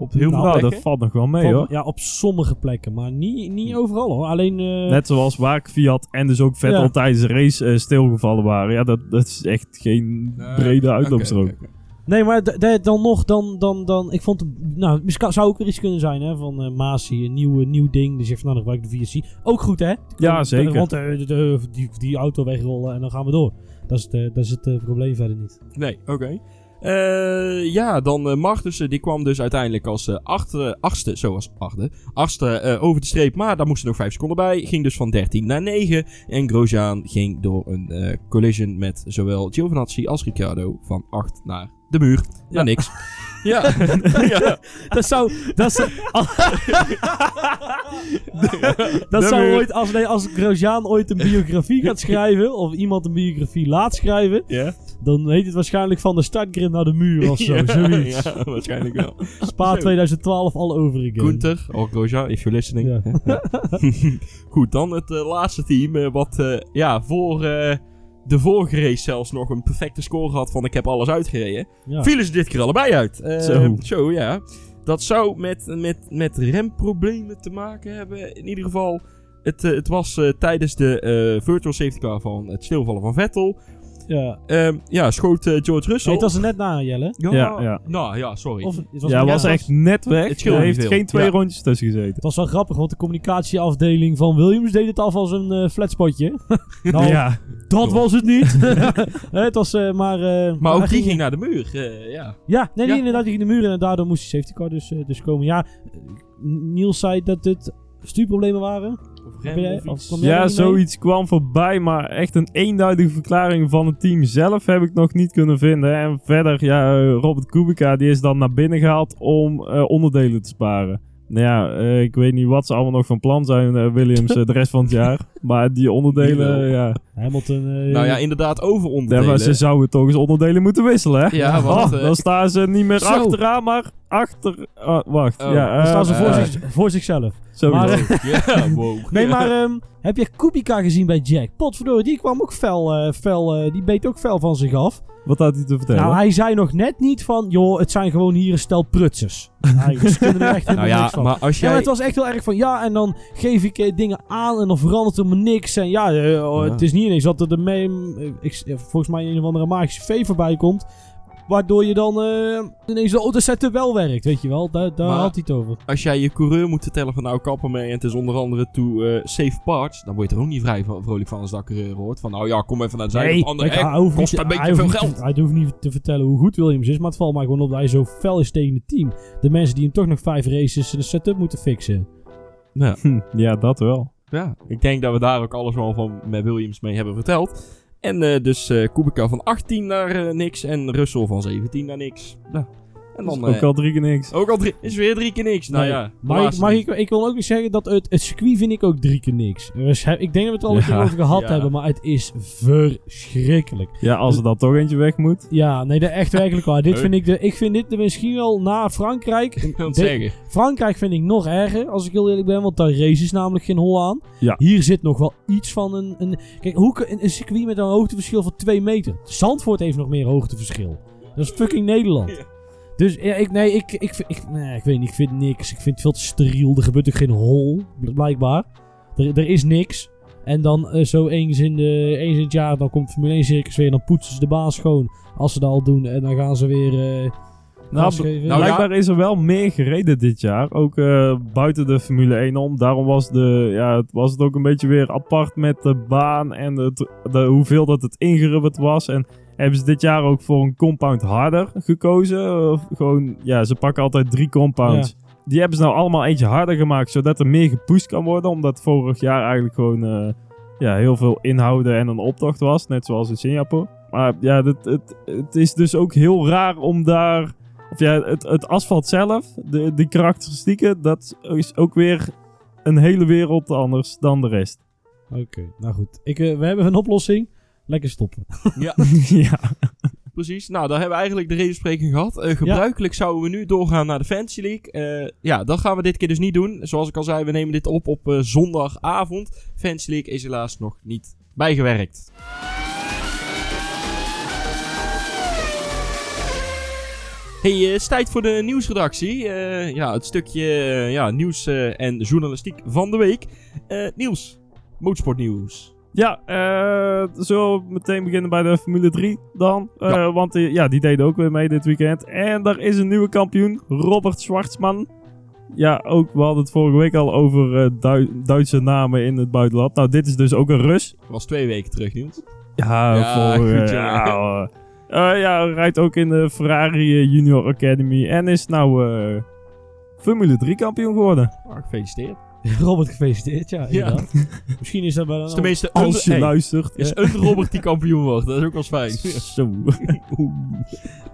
Speaker 1: Op heel veel
Speaker 2: Nou,
Speaker 1: plekken.
Speaker 2: dat valt nog wel mee
Speaker 3: Van-
Speaker 2: hoor.
Speaker 3: Ja, op sommige plekken, maar niet, niet overal hoor. Alleen... eh,
Speaker 2: Net zoals Waak, Fiat en dus ook Vettel
Speaker 3: Ja.
Speaker 2: tijdens de race eh, stilgevallen waren. Ja, dat, dat is echt geen brede uitloopstrook.
Speaker 3: Nee, maar dan nog, dan, dan, dan, ik vond het, nou, misschien zou ook er iets kunnen zijn, hè, van eh Masi, een nieuw, nieuw ding, die zegt van, nou, dan gebruik ik de VSC. Ook goed, hè?
Speaker 2: Ja, zeker.
Speaker 3: Want de- de- die, die auto wegrollen en dan gaan we door. Dat is het, dat is het probleem verder niet.
Speaker 1: Nee, oké. Eh, ja, dan eh, Magnussen, die kwam dus uiteindelijk als eh, achtste, achtste, zoals achtste, achtste eh, over de streep. Maar daar moesten nog vijf seconden bij. Ging dus van 13 naar 9. En Grosjean ging door een eh, collision met zowel Giovinazzi als Ricciardo van 8 naar de muur.
Speaker 3: Ja.
Speaker 1: Naar niks. ja. ja.
Speaker 3: Dat zou, dat zou, dat
Speaker 2: De
Speaker 3: zou
Speaker 2: muur.
Speaker 3: ooit, als, nee, als Grosjean ooit een biografie gaat schrijven, of iemand een biografie laat schrijven,
Speaker 1: Ja.
Speaker 3: Dan heet het waarschijnlijk van de startgrid naar de muur of zo,
Speaker 1: ja,
Speaker 3: zoiets.
Speaker 1: ja, waarschijnlijk wel.
Speaker 3: Spa 2012 all over again.
Speaker 1: Gunther, or Grosjean, if you're listening.
Speaker 3: Ja.
Speaker 1: Goed, dan het eh, laatste team. eh, wat eh, ja, voor de vorige race zelfs nog een perfecte score had van ik heb alles uitgereden.
Speaker 3: Ja.
Speaker 1: Vielen ze dit keer allebei uit.
Speaker 2: Zo.
Speaker 1: Zo, ja. Dat zou met, met, met remproblemen te maken hebben. In ieder geval, het, het was tijdens de virtual safety car van het stilvallen van Vettel.
Speaker 3: Ja.
Speaker 1: Ehm, ja, schoot eh, George Russell.
Speaker 3: Nee, het was er net na, Jelle.
Speaker 1: ja,
Speaker 2: Ja, ja.
Speaker 1: Nou ja, sorry.
Speaker 3: Of, het was
Speaker 2: Ja, was echt net weg.
Speaker 1: Het
Speaker 2: er heeft
Speaker 1: veel.
Speaker 2: geen twee
Speaker 1: Ja.
Speaker 2: rondjes tussen gezeten.
Speaker 3: Het was wel grappig, want de communicatieafdeling van Williams deed het al van zijn eh flatspotje. nou,
Speaker 2: ja,
Speaker 3: dat was het niet. Het was eh, maar... eh,
Speaker 1: maar ook
Speaker 3: hij
Speaker 1: die ging naar de muur. eh, ja.
Speaker 3: Ja, nee, die
Speaker 1: Ja.
Speaker 3: inderdaad, die ging de muur en daardoor moest die safety car dus, dus komen. Ja, Niels zei dat het stuurproblemen waren.
Speaker 1: Of
Speaker 3: Ben jij-
Speaker 1: rem of
Speaker 3: of
Speaker 1: iets.
Speaker 3: kwam jij
Speaker 2: ja zoiets kwam voorbij, maar echt een eenduidige verklaring van het team zelf heb ik nog niet kunnen vinden. En verder, ja, Robert Kubica die is dan naar binnen gehaald om eh, onderdelen te sparen. Nou ja, eh, ik weet niet wat ze allemaal nog van plan zijn, eh, Williams, de rest van het jaar. Maar die onderdelen, ja.
Speaker 3: Hamilton...
Speaker 1: Nou ja, inderdaad over
Speaker 2: ja
Speaker 1: onderdelen.
Speaker 2: maar ze zouden toch eens onderdelen moeten wisselen, hè?
Speaker 1: Ja, want,
Speaker 2: Oh, dan staan ze niet meer
Speaker 3: Zo.
Speaker 2: achteraan, maar achter... oh, wacht,
Speaker 1: Oh.
Speaker 2: ja.
Speaker 3: dan staan ze
Speaker 2: eh,
Speaker 3: voor,
Speaker 2: eh,
Speaker 3: zich, voor zichzelf.
Speaker 2: sowieso.
Speaker 3: Maar,
Speaker 1: ja, wow.
Speaker 3: Nee,
Speaker 1: Ja.
Speaker 3: maar ehm, heb je Kubica gezien bij Jack? Potverdorie, die kwam ook fel, eh, fel eh, die beet ook fel van zich af.
Speaker 2: Wat had hij te vertellen?
Speaker 3: Nou, hij zei nog net niet van, joh, het zijn gewoon hier een stel prutsers. Kunnen er echt helemaal
Speaker 1: Nou ja,
Speaker 3: niks van.
Speaker 1: maar als
Speaker 3: Ja, maar
Speaker 1: jij...
Speaker 3: het was echt heel erg van, ja, en dan geef ik eh, dingen aan en dan verandert er maar niks. En ja, eh, oh,
Speaker 1: Ja.
Speaker 3: het is niet ineens dat er de me- eh, ik, eh, volgens mij een of andere magische vee voorbij komt. Waardoor je dan eh, ineens de autosetup wel werkt, weet je wel. Daar, daar
Speaker 1: Maar-
Speaker 3: had hij het over.
Speaker 1: Als jij je coureur moet vertellen van nou kappen mee en het is onder andere to eh, safe parts, dan word je er ook niet vrij van, vrolijk van als dat coureur hoort. Van nou ja, kom even naar de zijde.
Speaker 3: Nee,
Speaker 1: of andere,
Speaker 3: kijk, hij hoeft
Speaker 1: kost
Speaker 3: niet-
Speaker 1: een beetje
Speaker 3: hij
Speaker 1: veel
Speaker 3: hoeft
Speaker 1: geld.
Speaker 3: te- hij hoeft niet te vertellen hoe goed Williams is, maar het valt mij gewoon op dat hij zo fel is tegen het team. De mensen die hem toch nog vijf races de setup moeten fixen.
Speaker 1: Ja.
Speaker 2: Hm, ja, dat wel.
Speaker 1: ja, ik denk dat we daar ook alles wel van met Williams mee hebben verteld. En eh, dus eh Kubica van 18 naar eh, niks en Russell van 17 naar niks. En dan
Speaker 2: ook
Speaker 1: eh,
Speaker 2: al drie keer niks.
Speaker 1: ook al drie, is weer drie keer niks. Nou
Speaker 3: Nee,
Speaker 1: ja,
Speaker 3: Maar, ik, maar ik, ik wil ook eens zeggen dat het, het circuit vind ik ook drie keer niks. Dus he- ik denk dat we het al een
Speaker 2: Ja,
Speaker 3: keer over gehad
Speaker 1: ja.
Speaker 3: hebben, maar het is verschrikkelijk.
Speaker 2: Ja, als er dan toch eentje weg moet.
Speaker 3: Ja, nee, dat echt werkelijk waar. Dit vind ik, de, ik vind dit de, misschien wel na Frankrijk.
Speaker 1: Ik wil het
Speaker 3: Dit-
Speaker 1: zeggen.
Speaker 3: Frankrijk vind ik nog erger, als ik heel eerlijk ben, want daar race is namelijk geen hol aan.
Speaker 2: Ja.
Speaker 3: Hier zit nog wel iets van een... een kijk, hoe, een circuit met een hoogteverschil van 2 meter. Zandvoort heeft nog meer hoogteverschil. Dat is fucking Nederland.
Speaker 1: Ja.
Speaker 3: Dus ja, ik, nee, ik, ik, ik, ik, nee, ik weet niet, ik vind niks. Ik vind het veel te steriel. Er gebeurt ook geen hol, bl- blijkbaar. Er, er is niks. En dan eh, zo eens in, de, eens in het jaar, dan komt Formule 1 circus weer. En dan poetsen ze de baan schoon. Als ze dat al doen. En dan gaan ze weer... eh
Speaker 2: Nou,
Speaker 1: nou,
Speaker 2: Blijkbaar is er wel meer gereden dit jaar. Ook eh, buiten de Formule 1 om. Daarom was, de, ja, het, was het ook een beetje weer apart met de baan en het, de, hoeveel dat het ingerubberd was. En hebben ze dit jaar ook voor een compound harder gekozen. Of gewoon, ja, ze pakken altijd drie compounds. Die hebben ze nou allemaal eentje harder gemaakt, zodat er meer gepusht kan worden. Omdat vorig jaar eigenlijk gewoon eh, ja, heel veel inhouden en een optocht was. Net zoals in Singapore. Maar ja, het, het, het is dus ook heel raar om daar... Of ja, het, het asfalt zelf, de, de karakteristieken, dat is ook weer een hele wereld anders dan de rest.
Speaker 3: Oké, nou goed. Ik, eh, we hebben een oplossing. Lekker stoppen.
Speaker 1: Ja,
Speaker 2: ja.
Speaker 1: precies. Nou, dan hebben we eigenlijk de redespreking gehad. Eh, gebruikelijk zouden we nu doorgaan naar de Fantasy League. Eh, ja, dat gaan we dit keer dus niet doen. Zoals ik al zei, we nemen dit op op eh, zondagavond. Fantasy League is helaas nog niet bijgewerkt. Hey, het is tijd voor de nieuwsredactie. Ja, het stukje ja, nieuws en journalistiek van de week. Nieuws. Motorsportnieuws.
Speaker 2: Ja, eh zullen we meteen beginnen bij de Formule 3 dan? Eh,
Speaker 1: Ja.
Speaker 2: Want die, ja, die deden ook weer mee dit weekend. En daar is een nieuwe kampioen, Robert Schwartzman. Ja, ook, we hadden het vorige week al over eh, Dui- Duitse namen in het buitenland. Nou, dit is dus ook een Rus.
Speaker 1: Was twee weken terug nieuws.
Speaker 2: Ja,
Speaker 1: Ja,
Speaker 2: voor,
Speaker 1: goed,
Speaker 2: eh, ja, eh, ja, rijdt ook in de Ferrari eh, Junior Academy en is nou eh, Formule 3 kampioen geworden.
Speaker 1: Oh, gefeliciteerd.
Speaker 3: Robert, gefeliciteerd. Ja,
Speaker 1: Ja.
Speaker 3: inderdaad. Misschien is dat wel
Speaker 1: is
Speaker 3: een...
Speaker 1: tenminste
Speaker 2: Als je
Speaker 1: hey,
Speaker 2: luistert.
Speaker 1: is een Robert die kampioen wordt. Dat is ook wel fijn.
Speaker 2: Zo.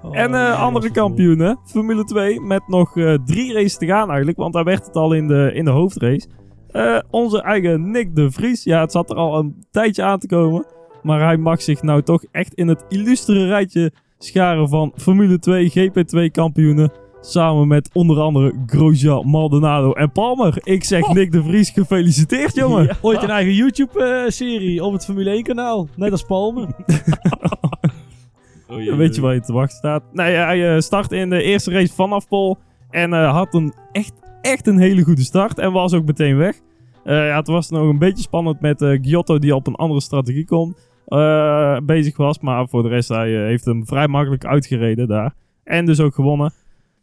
Speaker 3: Oh,
Speaker 2: En
Speaker 3: nee,
Speaker 2: andere kampioenen, Formule 2, met nog eh, drie races te gaan eigenlijk, want daar werd het al in de, in de hoofdrace. Eh, onze eigen Nick de Vries, ja, het zat er al een tijdje aan te komen, maar hij mag zich nou toch echt in het illustere rijtje scharen van Formule 2 GP2 kampioenen. Samen met onder andere Grosjean, Maldonado en Palmer. Ik zeg
Speaker 1: Oh.
Speaker 2: Nick de Vries, gefeliciteerd jongen.
Speaker 1: Ja.
Speaker 3: Ooit een eigen YouTube-serie op het Formule 1 kanaal. Net als Palmer.
Speaker 1: Oh,
Speaker 2: Dan weet je waar je te wachten staat. Nee, hij eh, startte in de eerste race vanaf Pol. En eh, had een echt, echt een hele goede start. En was ook meteen weg. Eh, ja, het was nog een beetje spannend met eh Giotto die op een andere strategie kon. eh, bezig was. Maar voor de rest, hij heeft hem vrij makkelijk uitgereden daar. En dus ook gewonnen.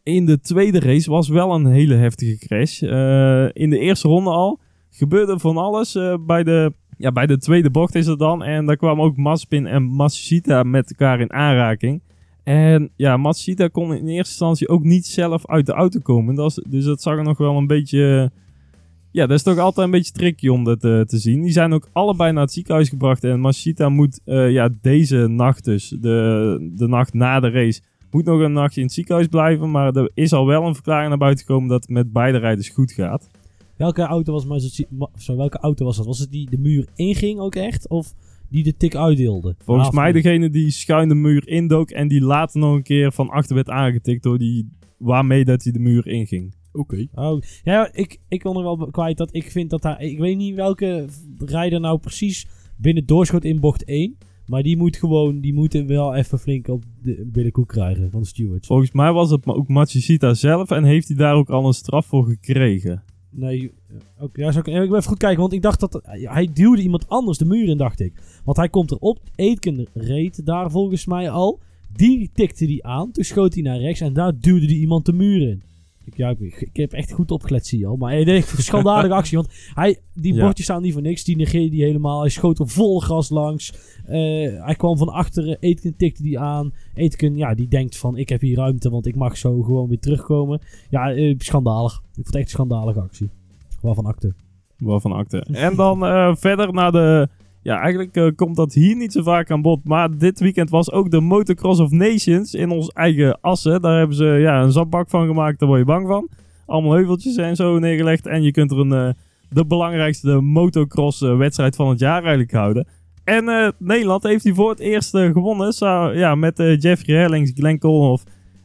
Speaker 2: In de tweede race was wel een hele heftige crash. Eh, in de eerste ronde al gebeurde van alles. eh, bij, de, ja, bij de tweede bocht is het dan. En daar kwamen ook Maspin en Matsushita met elkaar in aanraking. En ja, Matsushita kon in eerste instantie ook niet zelf uit de auto komen. Dat dus dat zag er nog wel een beetje... Ja, dat is toch altijd een beetje tricky om dat eh, te zien. Die zijn ook allebei naar het ziekenhuis gebracht. En Matsushita moet ja, deze nacht dus, de, de nacht na de race, moet nog een nachtje in het ziekenhuis blijven. Maar er is al wel een verklaring naar buiten gekomen dat het met beide rijders goed gaat.
Speaker 3: Welke auto was Mazepin- Ma- Zo, welke auto was dat? Was het die de muur inging ook echt? Of die de tik uitdeelde?
Speaker 2: Volgens mij degene die schuin de muur indook en die later nog een keer van achter werd aangetikt door die... Waarmee dat hij de muur inging.
Speaker 1: Oké.
Speaker 3: Oh, ja, ik, ik wil nog wel kwijt dat ik vind dat daar... Ik weet niet welke rijder nou precies binnen doorschoot in bocht 1. Maar die moet gewoon... Die moeten wel even flink op de billenkoek krijgen van de stewards.
Speaker 2: Volgens mij was het ook Matsushita zelf en heeft hij daar ook al een straf voor gekregen.
Speaker 3: Nee, eh, oké, ja, ik, even goed kijken, want ik dacht dat... Hij duwde iemand anders de muur in, dacht ik. Want hij komt erop, Aitken reed daar volgens mij al. Die tikte die aan, toen schoot hij naar rechts en daar duwde die iemand de muur in. Ik, ja, ik, ik heb echt goed opgelet, zie je al. Maar hij deed een schandalige actie, want hij, die
Speaker 2: Ja.
Speaker 3: bordjes staan niet voor niks. Die negeerde die helemaal. Hij schoot er vol gas langs. Eh, hij kwam van achteren, Aitken tikte die aan. Aitken, ja, die denkt van, ik heb hier ruimte, want ik mag zo gewoon weer terugkomen. Ja, eh, schandalig. Ik vond het echt een schandalige actie. Waarvan akte.
Speaker 2: Waarvan akte. En dan eh, verder naar de... Ja, eigenlijk eh, komt dat hier niet zo vaak aan bod. Maar dit weekend was ook de Motocross of Nations in ons eigen Assen. Daar hebben ze ja, een zandbak van gemaakt, daar word je bang van. Allemaal heuveltjes en zo neergelegd. En je kunt er een, eh, de belangrijkste motocross eh, wedstrijd van het jaar eigenlijk houden. En Nederland heeft die voor het eerst gewonnen. Sa- ja, met Jeffrey Hellings, Glenn Koolhof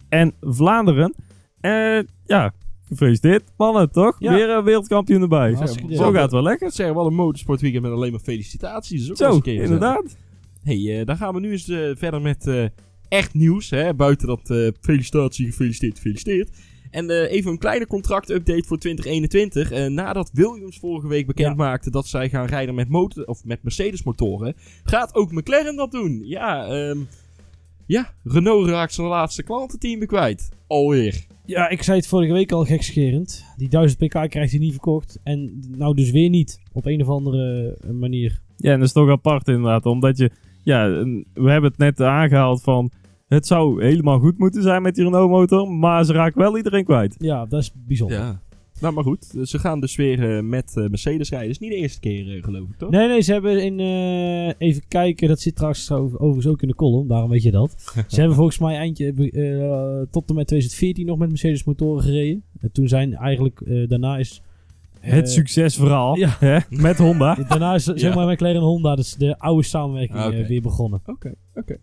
Speaker 2: en Vlaanderen. En ja, gefeliciteerd mannen, toch?
Speaker 3: Ja.
Speaker 2: Weer een wereldkampioen erbij.
Speaker 3: Hartstikke
Speaker 2: Zo gaat het wel lekker.
Speaker 1: Het zeggen wel een motorsportweekend met alleen maar felicitaties. Ook
Speaker 2: Zo,
Speaker 1: keer
Speaker 2: inderdaad.
Speaker 1: hey, eh, dan gaan we nu eens eh, verder met eh, echt nieuws. Hè? Buiten dat felicitatie, gefeliciteerd, gefeliciteerd. En even een kleine contractupdate voor 2021. Eh, nadat Williams vorige week bekend
Speaker 3: Ja.
Speaker 1: maakte dat zij gaan rijden met, motor of met Mercedes motoren, gaat ook McLaren dat doen. Ja, ehm, ja, Renault raakt zijn laatste klantenteam kwijt. Alweer.
Speaker 3: Ja, ik zei het vorige week al gekscherend. Die 1000 pk krijgt hij niet verkocht. En nou dus weer niet. Op een of andere eh, manier.
Speaker 2: Ja, en dat is toch apart inderdaad. Omdat je... Ja, we hebben het net aangehaald van... Het zou helemaal goed moeten zijn met die Renault-motor. Maar ze raken wel iedereen kwijt.
Speaker 3: Ja, dat is bijzonder.
Speaker 1: Ja. Nou, maar goed. Ze gaan dus weer eh, met eh, Mercedes rijden. is niet de eerste keer, eh, geloof ik, toch?
Speaker 3: Nee, nee, ze hebben in... eh, even kijken, dat zit trouwens over- overigens ook in de column. Daarom weet je dat. ze hebben volgens mij eindje... eh, tot en met 2014 nog met Mercedes motoren gereden. En toen zijn eigenlijk... eh, daarna is...
Speaker 2: Het
Speaker 3: eh,
Speaker 2: succesverhaal
Speaker 3: ja.
Speaker 2: hè, met Honda.
Speaker 3: Daarna is zeg
Speaker 1: Ja.
Speaker 3: maar McLaren en Honda, dus de oude samenwerking
Speaker 1: Ah,
Speaker 3: weer begonnen.
Speaker 1: Oké, oké.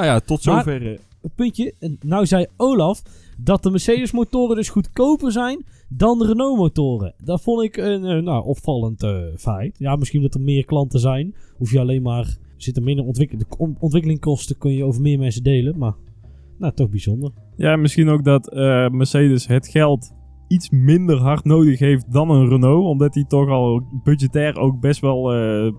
Speaker 1: Nou ja, tot zover. eh,
Speaker 3: Het puntje, en nou zei Olaf dat de Mercedes motoren dus goedkoper zijn dan de Renault motoren. Dat vond ik een eh, nou, opvallend eh, feit. Ja, misschien dat er meer klanten zijn. Hoef je alleen maar, zit er minder ontwikkeling, de on- ontwikkelingkosten kun je over meer mensen delen. Maar, nou, toch bijzonder.
Speaker 2: Ja, misschien ook dat eh, Mercedes het geld iets minder hard nodig heeft dan een Renault. Omdat die toch al budgetair ook best wel... eh,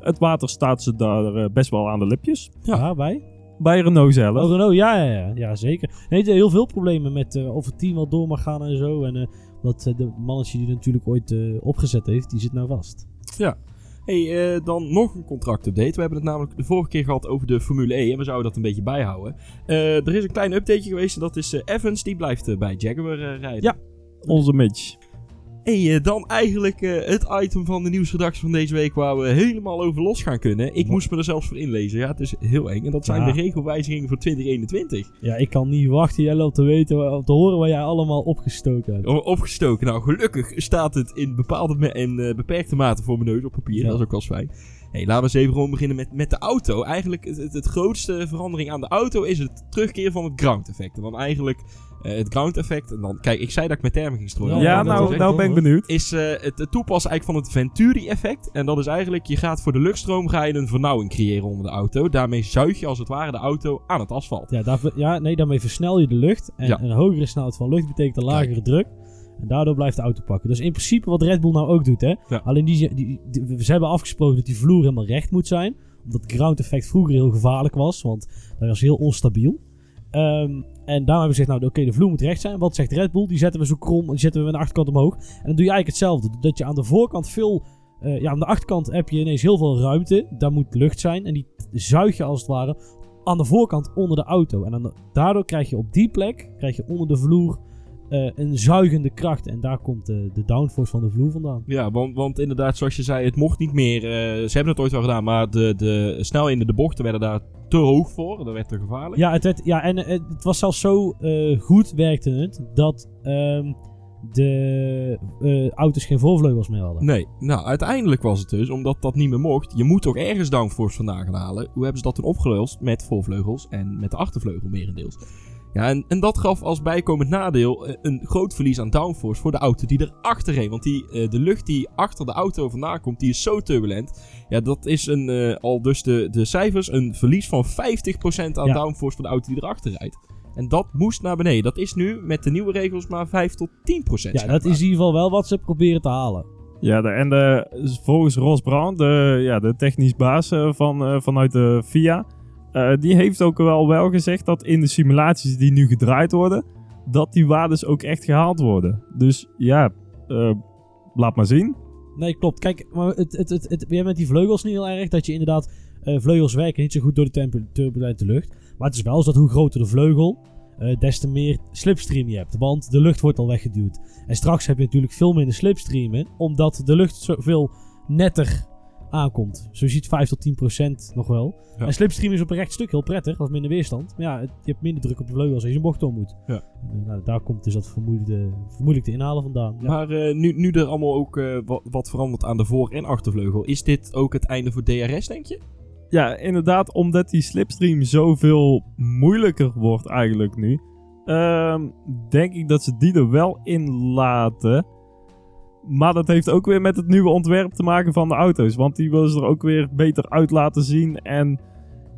Speaker 2: het water staat ze daar best wel aan de lipjes.
Speaker 3: Ja, bij.
Speaker 2: Bij Renault zelf.
Speaker 3: Oh, Renault, ja, ja, ja, ja, zeker. Nee, heel veel problemen met eh, of het team wel door mag gaan en zo. En eh, dat eh, de mannetje die natuurlijk ooit opgezet heeft, die zit nou vast.
Speaker 1: hey, eh, dan nog een contractupdate. We hebben het namelijk de vorige keer gehad over de Formule E. En we zouden dat een beetje bijhouden. Er is een klein updateje geweest. En dat is Evans. Die blijft bij Jaguar rijden.
Speaker 3: Ja.
Speaker 2: Onze Mitch.
Speaker 1: Eh, dan eigenlijk eh, het item van de nieuwsredactie van deze week waar we helemaal over los gaan kunnen. Ik moest me er zelfs voor inlezen. Ja, het is heel eng. En dat zijn
Speaker 3: Ja.
Speaker 1: de regelwijzigingen voor 2021.
Speaker 3: Ja, ik kan niet wachten, Jelle, om te weten, om te horen waar jij allemaal opgestoken hebt.
Speaker 1: Opgestoken. Nou, gelukkig staat het in bepaalde en eh, beperkte mate voor mijn neus op papier.
Speaker 3: Ja.
Speaker 1: Dat is ook wel fijn. Hey, laten we eens even gewoon beginnen met, met de auto. Eigenlijk, het, het, het grootste verandering aan de auto is het terugkeer van het ground effect. En dan eigenlijk eh, het ground effect. En dan, kijk, ik zei dat ik met termen ging strooien.
Speaker 3: Ja,
Speaker 2: nou, nou ben ik benieuwd.
Speaker 1: is eh, het, het toepassen eigenlijk van het Venturi-effect. En dat is eigenlijk, je gaat voor de luchtstroom ga je een vernauwing creëren onder de auto. Daarmee zuig je als het ware de auto aan het asfalt.
Speaker 3: Ja, daar, ja, nee, daarmee versnel je de lucht. En
Speaker 1: Ja.
Speaker 3: een hogere snelheid van lucht betekent een lagere druk. En daardoor blijft de auto pakken. Dus in principe wat Red Bull nou ook doet, hè.
Speaker 1: Ja.
Speaker 3: Alleen die, die, die- ze hebben afgesproken dat die vloer helemaal recht moet zijn. Omdat het ground effect vroeger heel gevaarlijk was. Want dat was heel onstabiel. Ehm, en daarom hebben we gezegd, nou oké, de vloer moet recht zijn. Wat zegt Red Bull? Die zetten we zo krom, die zetten we aan de achterkant omhoog. En dan doe je eigenlijk hetzelfde. Dat je aan de voorkant veel... eh, ja, aan de achterkant heb je ineens heel veel ruimte. Daar moet lucht zijn. En die zuig je als het ware aan de voorkant onder de auto. En dan, daardoor krijg je op die plek, krijg je onder de vloer eh, een zuigende kracht. En daar komt de, de downforce van de vloer vandaan.
Speaker 1: Ja, want, want inderdaad, zoals je zei, het mocht niet meer. eh, ze hebben het ooit wel gedaan, maar de, de snelheden in de bochten werden daar te hoog voor. Dat werd te gevaarlijk.
Speaker 3: Ja, het, werd, ja en eh, het was zelfs zo eh, goed werkte het dat ehm, de eh, auto's geen voorvleugels meer hadden.
Speaker 1: Nee, nou uiteindelijk was het dus, omdat dat niet meer mocht, je moet toch ergens downforce vandaan gaan halen. Hoe hebben ze dat toen opgelost? Met voorvleugels en met de achtervleugel merendeels. Ja, en, en dat gaf als bijkomend nadeel eh, een groot verlies aan downforce voor de auto die erachter reed. Want die, eh, de lucht die achter de auto vandaan komt, die is zo turbulent. Ja, dat is een, eh, al dus de, de cijfers, een verlies van 50% aan
Speaker 3: Ja.
Speaker 1: downforce voor de auto die erachter rijdt. En dat moest naar beneden. Dat is nu met de nieuwe regels maar 5 tot 10%.
Speaker 3: Ja, dat is in ieder geval wel wat ze proberen te halen.
Speaker 2: Ja, de, en de, volgens Ros Brand, de, ja, de technisch baas van, eh, vanuit de FIA, eh, die heeft ook wel, wel gezegd dat in de simulaties die nu gedraaid worden, dat die waardes ook echt gehaald worden. Dus ja, eh, laat maar zien.
Speaker 3: Nee, klopt. Kijk, maar het, het, het, het, met die vleugels niet heel erg dat je inderdaad eh, vleugels werken niet zo goed door de turbulente lucht. Maar het is wel zo dat hoe groter de vleugel, des te meer slipstream je hebt. Want de lucht wordt al weggeduwd. En straks heb je natuurlijk veel minder slipstreamen, omdat de lucht zoveel netter aankomt. Zo ziet 5 tot 10 procent nog wel.
Speaker 1: Ja.
Speaker 3: En slipstream is op een recht stuk heel prettig, dat is minder weerstand. Maar ja, het- je hebt minder druk op de vleugels als je een bocht om moet.
Speaker 1: Ja.
Speaker 3: En, nou, daar komt dus dat vermoeilijkte, vermoeilijkte inhalen vandaan. Ja.
Speaker 1: Maar eh, nu, nu er allemaal ook eh, wat, wat verandert aan de voor- en achtervleugel, is dit ook het einde voor DRS, denk je?
Speaker 2: Ja, inderdaad, omdat die slipstream zoveel moeilijker wordt eigenlijk nu, ehm, denk ik dat ze die er wel in laten. Maar dat heeft ook weer met het nieuwe ontwerp te maken van de auto's. Want die willen ze er ook weer beter uit laten zien. En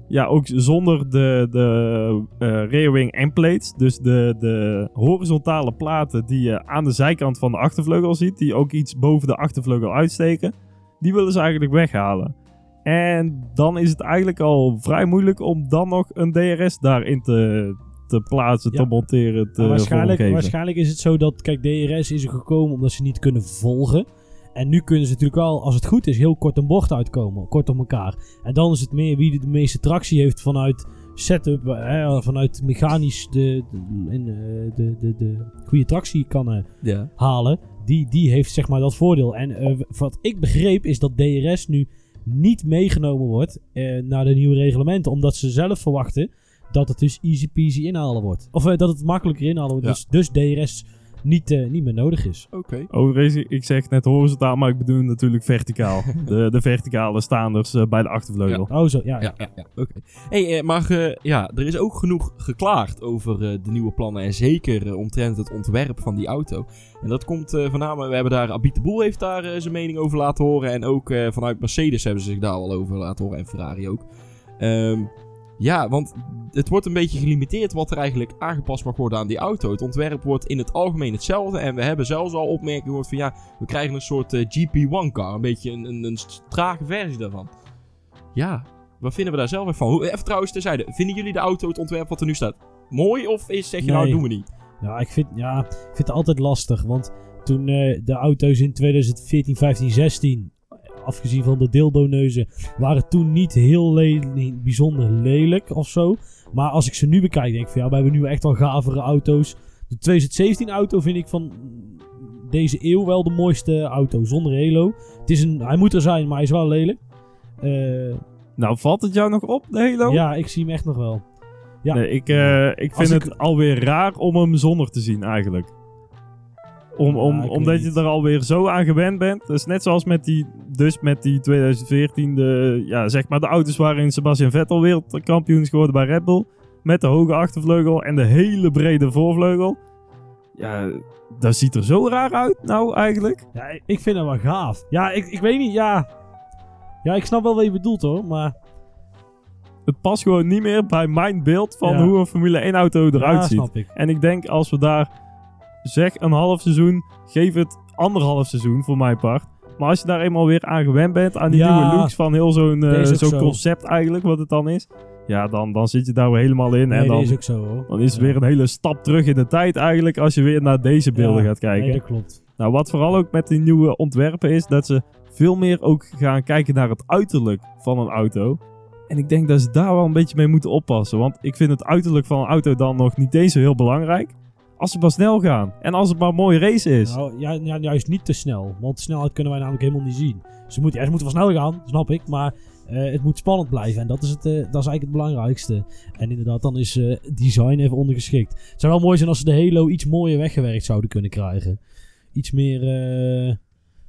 Speaker 2: ja, ook zonder de, de eh rearwing endplates. Dus de, de horizontale platen die je aan de zijkant van de achtervleugel ziet. Die ook iets boven de achtervleugel uitsteken. Die willen ze eigenlijk weghalen. En dan is het eigenlijk al vrij moeilijk om dan nog een DRS daarin te, te plaatsen, te monteren, te
Speaker 3: waarschijnlijk, waarschijnlijk is het zo dat, kijk, DRS is er gekomen omdat ze niet kunnen volgen. En nu kunnen ze natuurlijk wel, als het goed is, heel kort een bocht uitkomen. Kort op elkaar. En dan is het meer wie de meeste tractie heeft vanuit setup, hè, vanuit mechanisch de, de, eh, de, de, de goede tractie kan eh,
Speaker 1: Ja.
Speaker 3: halen. Die, die heeft zeg maar dat voordeel. En eh, wat ik begreep is dat DRS nu niet meegenomen wordt naar de nieuwe reglementen. Omdat ze zelf verwachten dat het dus easy peasy inhalen wordt. Of eh, dat het makkelijker inhalen wordt.
Speaker 1: Ja.
Speaker 3: Dus, dus DRS niet, eh, niet meer nodig is.
Speaker 1: Oké.
Speaker 2: Overigens, ik zeg net horizontaal, maar ik bedoel natuurlijk verticaal. de, de verticale staanders eh, bij de achtervleugel.
Speaker 3: Oh zo, ja.
Speaker 1: Ja, ja, ja. oké. Hey, maar eh, ja, er is ook genoeg geklaagd over eh, de nieuwe plannen. En zeker omtrent het ontwerp van die auto. En dat komt eh voornamelijk, we hebben daar, Abit de Boel heeft daar zijn mening over laten horen. En ook eh, vanuit Mercedes hebben ze zich daar al over laten horen. En Ferrari ook. Ehm, ja, want het wordt een beetje gelimiteerd wat er eigenlijk aangepast mag worden aan die auto. Het ontwerp wordt in het algemeen hetzelfde. En we hebben zelfs al opmerkingen gehoord van ja, we krijgen een soort eh, GP1-car. Een beetje een, een, een trage versie daarvan. Ja, wat vinden we daar zelf van? Hoe, even trouwens terzijde, vinden jullie de auto, het ontwerp wat er nu staat, mooi? Of is, zeg je nou, doen we niet?
Speaker 3: Ja, ik vind, ja, ik vind het altijd lastig. Want toen eh, de auto's in 2014, 15, 16, afgezien van de dildo-neuzen, waren toen niet heel le- bijzonder lelijk of zo. Maar als ik ze nu bekijk, denk ik van ja, we hebben nu echt wel gavere auto's. De 2017 auto vind ik van deze eeuw wel de mooiste auto, zonder halo. Het is een, hij moet er zijn, maar hij is wel lelijk. Eh,
Speaker 2: Nou, valt het jou nog op, de Halo?
Speaker 3: ja, ik zie hem echt nog wel. Ja.
Speaker 2: Nee, ik, eh, ik vind
Speaker 3: ik-
Speaker 2: het alweer raar om hem zonder te zien eigenlijk. Om, om,
Speaker 3: weet
Speaker 2: omdat je er alweer zo aan gewend bent. Dus net zoals met die, dus met die 2014, de, ja, zeg maar de auto's waarin Sebastian Vettel wereldkampioen is geworden bij Red Bull. Met de hoge achtervleugel en de hele brede voorvleugel. Ja, dat ziet er zo raar uit nou eigenlijk.
Speaker 3: Ja, ik- vind hem wel gaaf. Ja, ik, ik weet niet, ja. Ja, ik snap wel wat je bedoelt hoor, maar...
Speaker 2: Het past gewoon niet meer bij mijn beeld van
Speaker 3: Ja.
Speaker 2: hoe een Formule 1 auto eruit
Speaker 3: ja,
Speaker 2: ziet.
Speaker 3: ik.
Speaker 2: En ik denk als we daar, zeg een half seizoen, geef het anderhalf seizoen voor mijn part. Maar als je daar eenmaal weer aan gewend bent, aan die
Speaker 3: Ja.
Speaker 2: nieuwe looks van heel zo'n eh, zo'n
Speaker 3: zo.
Speaker 2: concept eigenlijk, wat het dan is. Ja, dan, dan zit je daar weer helemaal in.
Speaker 3: Nee,
Speaker 2: en dan,
Speaker 3: is ook zo hoor.
Speaker 2: dan is het
Speaker 3: Ja.
Speaker 2: weer een hele stap terug in de tijd eigenlijk, als je weer naar deze beelden
Speaker 3: Ja,
Speaker 2: gaat kijken.
Speaker 3: Nee, dat klopt.
Speaker 2: Nou, wat vooral ook met die nieuwe ontwerpen is, dat ze veel meer ook gaan kijken naar het uiterlijk van een auto. En ik denk dat ze daar wel een beetje mee moeten oppassen. Want ik vind het uiterlijk van een auto dan nog niet eens zo heel belangrijk. Als ze maar snel gaan. En als het maar een mooie race is.
Speaker 3: Nou, ja, ja, juist niet te snel. Want snelheid kunnen wij namelijk helemaal niet zien. Ze moeten, ja, ze moeten wel snel gaan, snap ik. Maar eh, het moet spannend blijven. En dat is, het, eh, dat is eigenlijk het belangrijkste. En inderdaad, dan is eh, design even ondergeschikt. Het zou wel mooi zijn als ze de Halo iets mooier weggewerkt zouden kunnen krijgen. iets meer...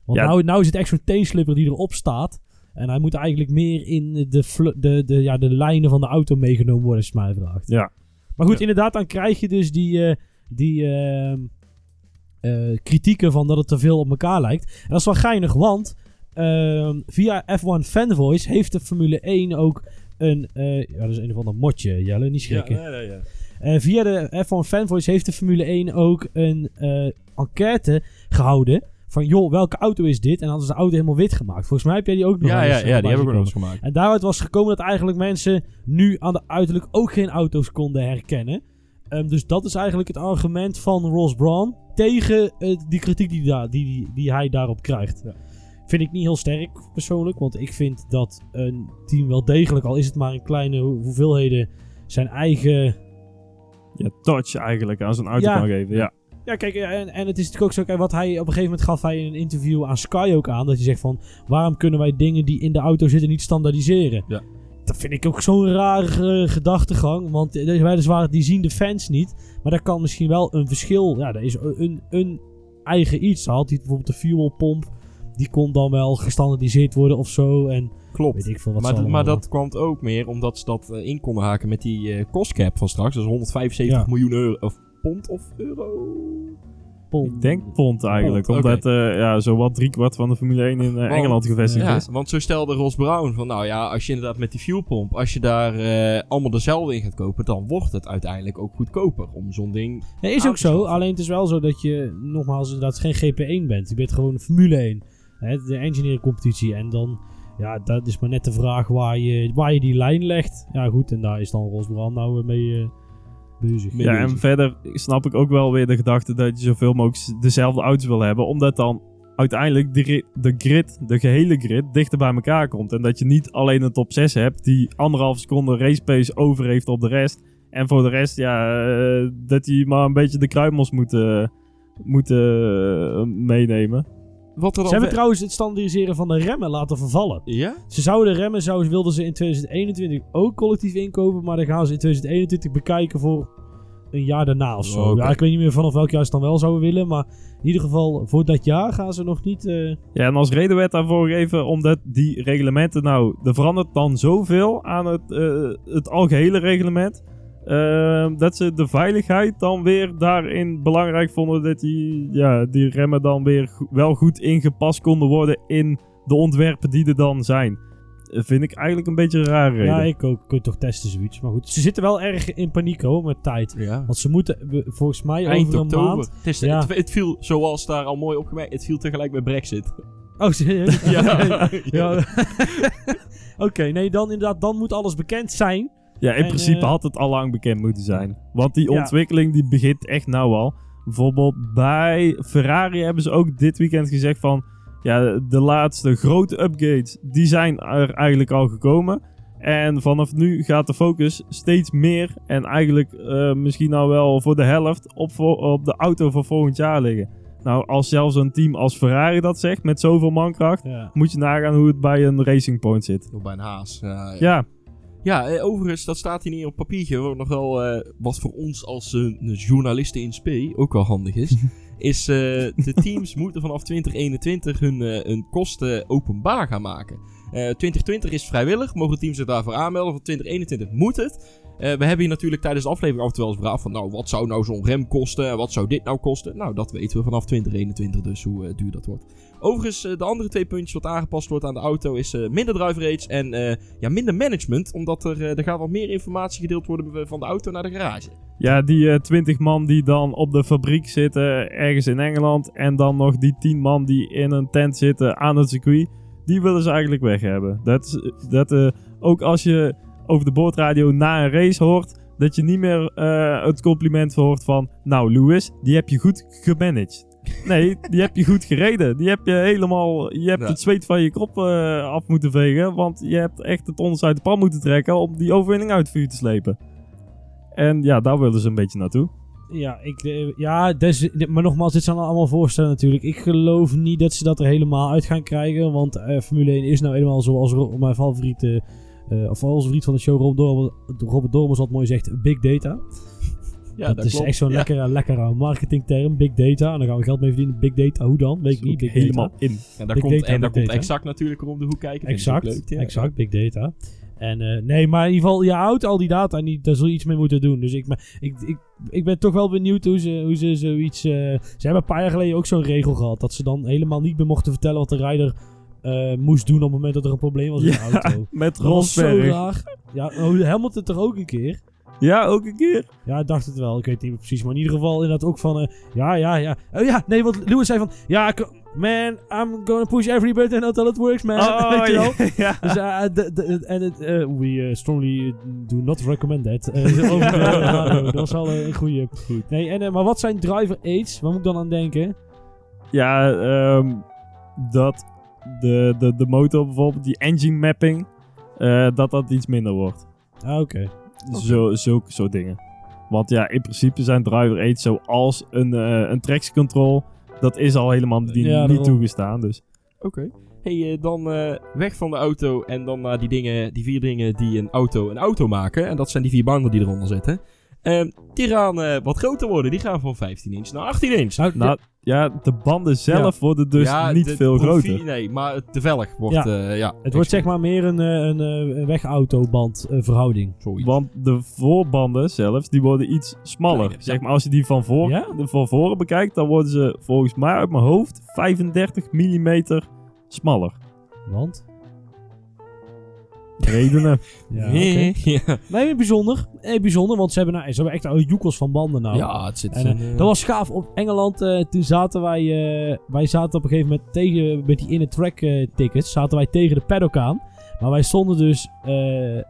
Speaker 3: want
Speaker 2: Ja.
Speaker 3: nou, nou is het echt zo'n teenslipper die erop staat. En hij moet eigenlijk meer in de, de, de, ja, de lijnen van de auto meegenomen worden, het mij vraagt.
Speaker 2: Ja.
Speaker 3: Maar goed,
Speaker 2: Ja.
Speaker 3: inderdaad, dan krijg je dus die, die eh, kritieken van dat het te veel op elkaar lijkt. En dat is wel geinig, want ehm, via F1 Fanvoice heeft de Formule 1 ook een... eh, ja, dat is een of ander motje, Jelle, niet schrikken.
Speaker 1: Ja, ja, ja.
Speaker 3: Eh, via de F1 Fanvoice heeft de Formule 1 ook een enquête gehouden. Van joh, welke auto is dit? En dan is de auto helemaal wit gemaakt. Volgens mij heb jij die ook nog
Speaker 1: Ja, ja,
Speaker 3: eens,
Speaker 1: ja, die hebben we nog eens gemaakt.
Speaker 3: en daaruit was gekomen dat eigenlijk mensen nu aan de uiterlijk ook geen auto's konden herkennen. Ehm, dus dat is eigenlijk het argument van Ross Braun tegen eh, die kritiek die, daar, die, die, die hij daarop krijgt.
Speaker 1: Ja.
Speaker 3: Vind ik niet heel sterk persoonlijk, want ik vind dat een team wel degelijk, al is het maar in kleine ho- hoeveelheden, zijn eigen
Speaker 2: ja, touch eigenlijk aan zo'n auto
Speaker 3: Ja.
Speaker 2: kan geven. Ja.
Speaker 3: Ja, kijk, en, en het is natuurlijk ook zo, kijk, wat hij op een gegeven moment gaf hij in een interview aan Sky ook aan, dat hij zegt van, waarom kunnen wij dingen die in de auto zitten niet standaardiseren?
Speaker 1: Ja.
Speaker 3: Dat vind ik ook zo'n rare eh, gedachtegang, want eh, weliswaar, die zien de fans niet, maar daar kan misschien wel een verschil, ja, er is een, een eigen iets. Had hij bijvoorbeeld de fuelpomp, die kon dan wel gestandardiseerd worden of zo, en
Speaker 1: Klopt.
Speaker 3: weet ik veel wat
Speaker 1: Maar, maar dat kwam ook meer omdat ze dat eh, in konden haken met die eh cost cap van straks. Dat is 175
Speaker 3: Ja.
Speaker 1: miljoen euro. Of pond of euro?
Speaker 2: Ik denk pond eigenlijk.
Speaker 1: Pond,
Speaker 2: omdat eh ja, zowat driekwart van de Formule 1 in eh, Engeland gevestigd
Speaker 1: Ja,
Speaker 2: is.
Speaker 1: want zo stelde Ross Brown van, nou ja, als je inderdaad met die fuelpomp, als je daar eh, allemaal dezelfde in gaat kopen, dan wordt het uiteindelijk ook goedkoper om zo'n ding...
Speaker 3: Ja, is ook zo. Alleen het is wel zo dat je nogmaals inderdaad geen GP1 bent. Je bent gewoon Formule 1. Hè, de engineering competitie. En dan, ja, dat is maar net de vraag waar je, waar je die lijn legt. Ja, goed. En daar is dan Rosbrand nou eh, mee eh, bezig.
Speaker 1: Mee
Speaker 2: Ja, en verder snap ik ook wel weer de gedachte dat je zoveel mogelijk dezelfde auto's wil hebben. Omdat dan uiteindelijk de, de grid, de gehele grid, dichter bij elkaar komt. En dat je niet alleen een top 6 hebt die anderhalf seconde race pace over heeft op de rest. En voor de rest, ja, eh, dat die maar een beetje de kruimels moeten, moeten eh, meenemen.
Speaker 1: Wat er
Speaker 3: Ze hebben
Speaker 1: we-
Speaker 3: trouwens het standaardiseren van de remmen laten vervallen.
Speaker 1: Ja?
Speaker 3: Ze zouden de remmen, zouden, wilden ze in 2021 ook collectief inkopen. Maar dan gaan ze in 2021 bekijken voor een jaar daarna of zo. Ja, ik weet niet meer vanaf welk jaar ze dan wel zouden willen. Maar in ieder geval, voor dat jaar gaan ze nog niet... eh,
Speaker 2: Ja, en als reden werd daarvoor gegeven omdat die reglementen, nou, er verandert dan zoveel aan het, eh, het algehele reglement. Eh, dat ze de veiligheid dan weer daarin belangrijk vonden dat die, ja, die remmen dan weer go- wel goed ingepast konden worden in de ontwerpen die er dan zijn. Vind ik eigenlijk een beetje een rare reden.
Speaker 3: Ja, ik ook. Kun je toch testen zoiets. Maar goed, ze zitten wel erg in paniek hoor, met tijd.
Speaker 1: Ja.
Speaker 3: Want ze moeten volgens mij
Speaker 1: Eind
Speaker 3: over een
Speaker 1: oktober.
Speaker 3: maand...
Speaker 1: Het, is,
Speaker 3: Ja.
Speaker 1: het, het viel, zoals daar al mooi opgemerkt, het viel tegelijk met Brexit.
Speaker 3: Oh, serieus?
Speaker 1: Ja.
Speaker 3: ja. Oké, nee, dan inderdaad, dan moet alles bekend zijn.
Speaker 2: Ja, in
Speaker 3: En,
Speaker 2: principe
Speaker 3: eh,
Speaker 2: had het al lang bekend moeten zijn. Want die
Speaker 3: Ja.
Speaker 2: ontwikkeling die begint echt nou al. Bijvoorbeeld bij Ferrari hebben ze ook dit weekend gezegd van... Ja, de laatste grote upgrades, die zijn er eigenlijk al gekomen. En vanaf nu gaat de focus steeds meer en eigenlijk eh, misschien nou wel voor de helft op, op de auto van volgend jaar liggen. Nou, als zelfs een team als Ferrari dat zegt met zoveel mankracht,
Speaker 3: Ja.
Speaker 2: moet je nagaan hoe het bij een Racing Point zit.
Speaker 1: Of bij een haas. Ja, ja.
Speaker 2: Ja,
Speaker 1: Ja, eh, overigens, dat staat hier niet op papiertje. Wat nog wel, eh, wat voor ons als eh, journalisten in SP ook wel handig is. is de teams moeten vanaf 2021 hun, hun kosten openbaar gaan maken. Eh 2020 is vrijwillig, mogen teams zich daarvoor aanmelden. Voor 2021 moet het. We hebben hier natuurlijk tijdens de aflevering af en toe wel eens gevraagd van... Nou, wat zou nou zo'n rem kosten? En wat zou dit nou kosten? Nou, dat weten we vanaf 2021 dus, hoe duur dat wordt. Overigens, eh, de andere twee puntjes wat aangepast wordt aan de auto is eh, minder drive rates en eh, ja, minder management. Omdat er, er gaat wat meer informatie gedeeld worden van de auto naar de garage.
Speaker 2: Ja, die 20 man die dan op de fabriek zitten ergens in Engeland. En dan nog die 10 man die in een tent zitten aan het circuit. Die willen ze eigenlijk weg hebben. Dat dat, ook als je over de boordradio na een race hoort. Dat je niet meer het compliment hoort van. Nou, Lewis, die heb je goed gemanaged. Nee, die heb je goed gereden. Die heb je helemaal. Je hebt
Speaker 1: Ja.
Speaker 2: het zweet van je kop eh, af moeten vegen. Want je hebt echt het ons uit de pan moeten trekken. om die overwinning uit vuur te slepen. En ja, daar willen ze een beetje naartoe.
Speaker 3: Ja, ik, eh, ja des, maar nogmaals, dit zijn allemaal voorstellen natuurlijk. Ik geloof niet dat ze dat er helemaal uit gaan krijgen. Want eh, Formule 1 is nou helemaal zoals Ro- mijn favoriete, eh of onze vriend van de show, Robert Dormers, Robert Dormers wat mooi zegt, big data.
Speaker 1: Ja,
Speaker 3: dat,
Speaker 1: dat
Speaker 3: is
Speaker 1: klopt.
Speaker 3: echt zo'n
Speaker 1: Ja.
Speaker 3: lekkere, lekkere marketingterm. Big data. En dan gaan we geld mee verdienen. Big data, hoe dan? Weet ik niet. Big
Speaker 2: helemaal
Speaker 3: data.
Speaker 2: in.
Speaker 1: En daar
Speaker 3: Big
Speaker 1: komt,
Speaker 3: data,
Speaker 1: en daar komt
Speaker 3: data.
Speaker 1: exact natuurlijk om de hoek kijken.
Speaker 3: Exact,
Speaker 1: leuk, ja.
Speaker 3: exact, big data. En eh, nee, maar in ieder geval, je houdt al die data die, daar zul je iets mee moeten doen. Dus ik, maar ik, ik, ik ben toch wel benieuwd hoe ze, hoe ze zoiets... eh, ze hebben een paar jaar geleden ook zo'n regel gehad. Dat ze dan helemaal niet meer mochten vertellen wat de rijder eh, moest doen op het moment dat er een probleem was in de auto.
Speaker 2: met Rosberg.
Speaker 3: Ja, oh, Hamilton toch ook een keer?
Speaker 2: Ja, ook een keer.
Speaker 3: Ja, ik dacht het wel. Ik weet niet meer precies. Maar in ieder geval inderdaad ook van... eh, ja, ja, ja. Oh ja, nee, want Lewis zei van... Ja, man, I'm gonna push every button until it works, man. Weet je wel?
Speaker 2: Oh, ja.
Speaker 3: Dus eh, en eh, we strongly do not recommend that. Dat was wel eh, een goede.
Speaker 2: Goed.
Speaker 3: Nee, en, maar wat zijn driver aids? Waar moet ik dan aan denken?
Speaker 2: Ja, ehm, dat de, de, de motor bijvoorbeeld, die engine mapping, dat dat iets minder wordt.
Speaker 3: Ah, oké.
Speaker 2: Zo, zulke soort dingen. Want ja, in principe zijn driver aids zoals een, eh een traction control, dat is al helemaal niet,
Speaker 3: Ja,
Speaker 2: niet toegestaan. Dus
Speaker 1: Oké. Hey, eh, dan eh, weg van de auto en dan naar die dingen, die vier dingen die een auto een auto maken. En dat zijn die vier banden die eronder zitten. Ehm, die gaan eh, wat groter worden. Die gaan van 15 inch naar 18 inch.
Speaker 3: Nou,
Speaker 2: nou, ja, de banden zelf worden dus
Speaker 1: Ja,
Speaker 2: niet
Speaker 1: de
Speaker 2: veel groter.
Speaker 1: Nee, maar het- de velg wordt...
Speaker 3: Ja.
Speaker 1: eh, ja,
Speaker 3: het wordt zeg maar meer een, eh, een, eh, een wegautoband verhouding.
Speaker 1: Zoiets.
Speaker 2: Want de voorbanden zelfs, die worden iets smaller. Zeg
Speaker 1: ja.
Speaker 2: maar, als je die van, voor,
Speaker 3: Ja?
Speaker 2: de van voren bekijkt, dan worden ze volgens mij uit mijn hoofd 35 mm smaller.
Speaker 3: Want?
Speaker 2: Redenen.
Speaker 3: Ja,
Speaker 1: ja.
Speaker 3: Nee, bijzonder. Nee, bijzonder, want ze hebben, nou, ze hebben echt oude joekels van banden nou.
Speaker 1: ja, het zit...
Speaker 3: En, eh,
Speaker 1: eh,
Speaker 3: dat was gaaf. Op Engeland, eh, toen zaten wij... wij zaten op een gegeven moment tegen... Met die in-track eh, tickets, zaten wij tegen de paddock aan. Maar wij stonden dus...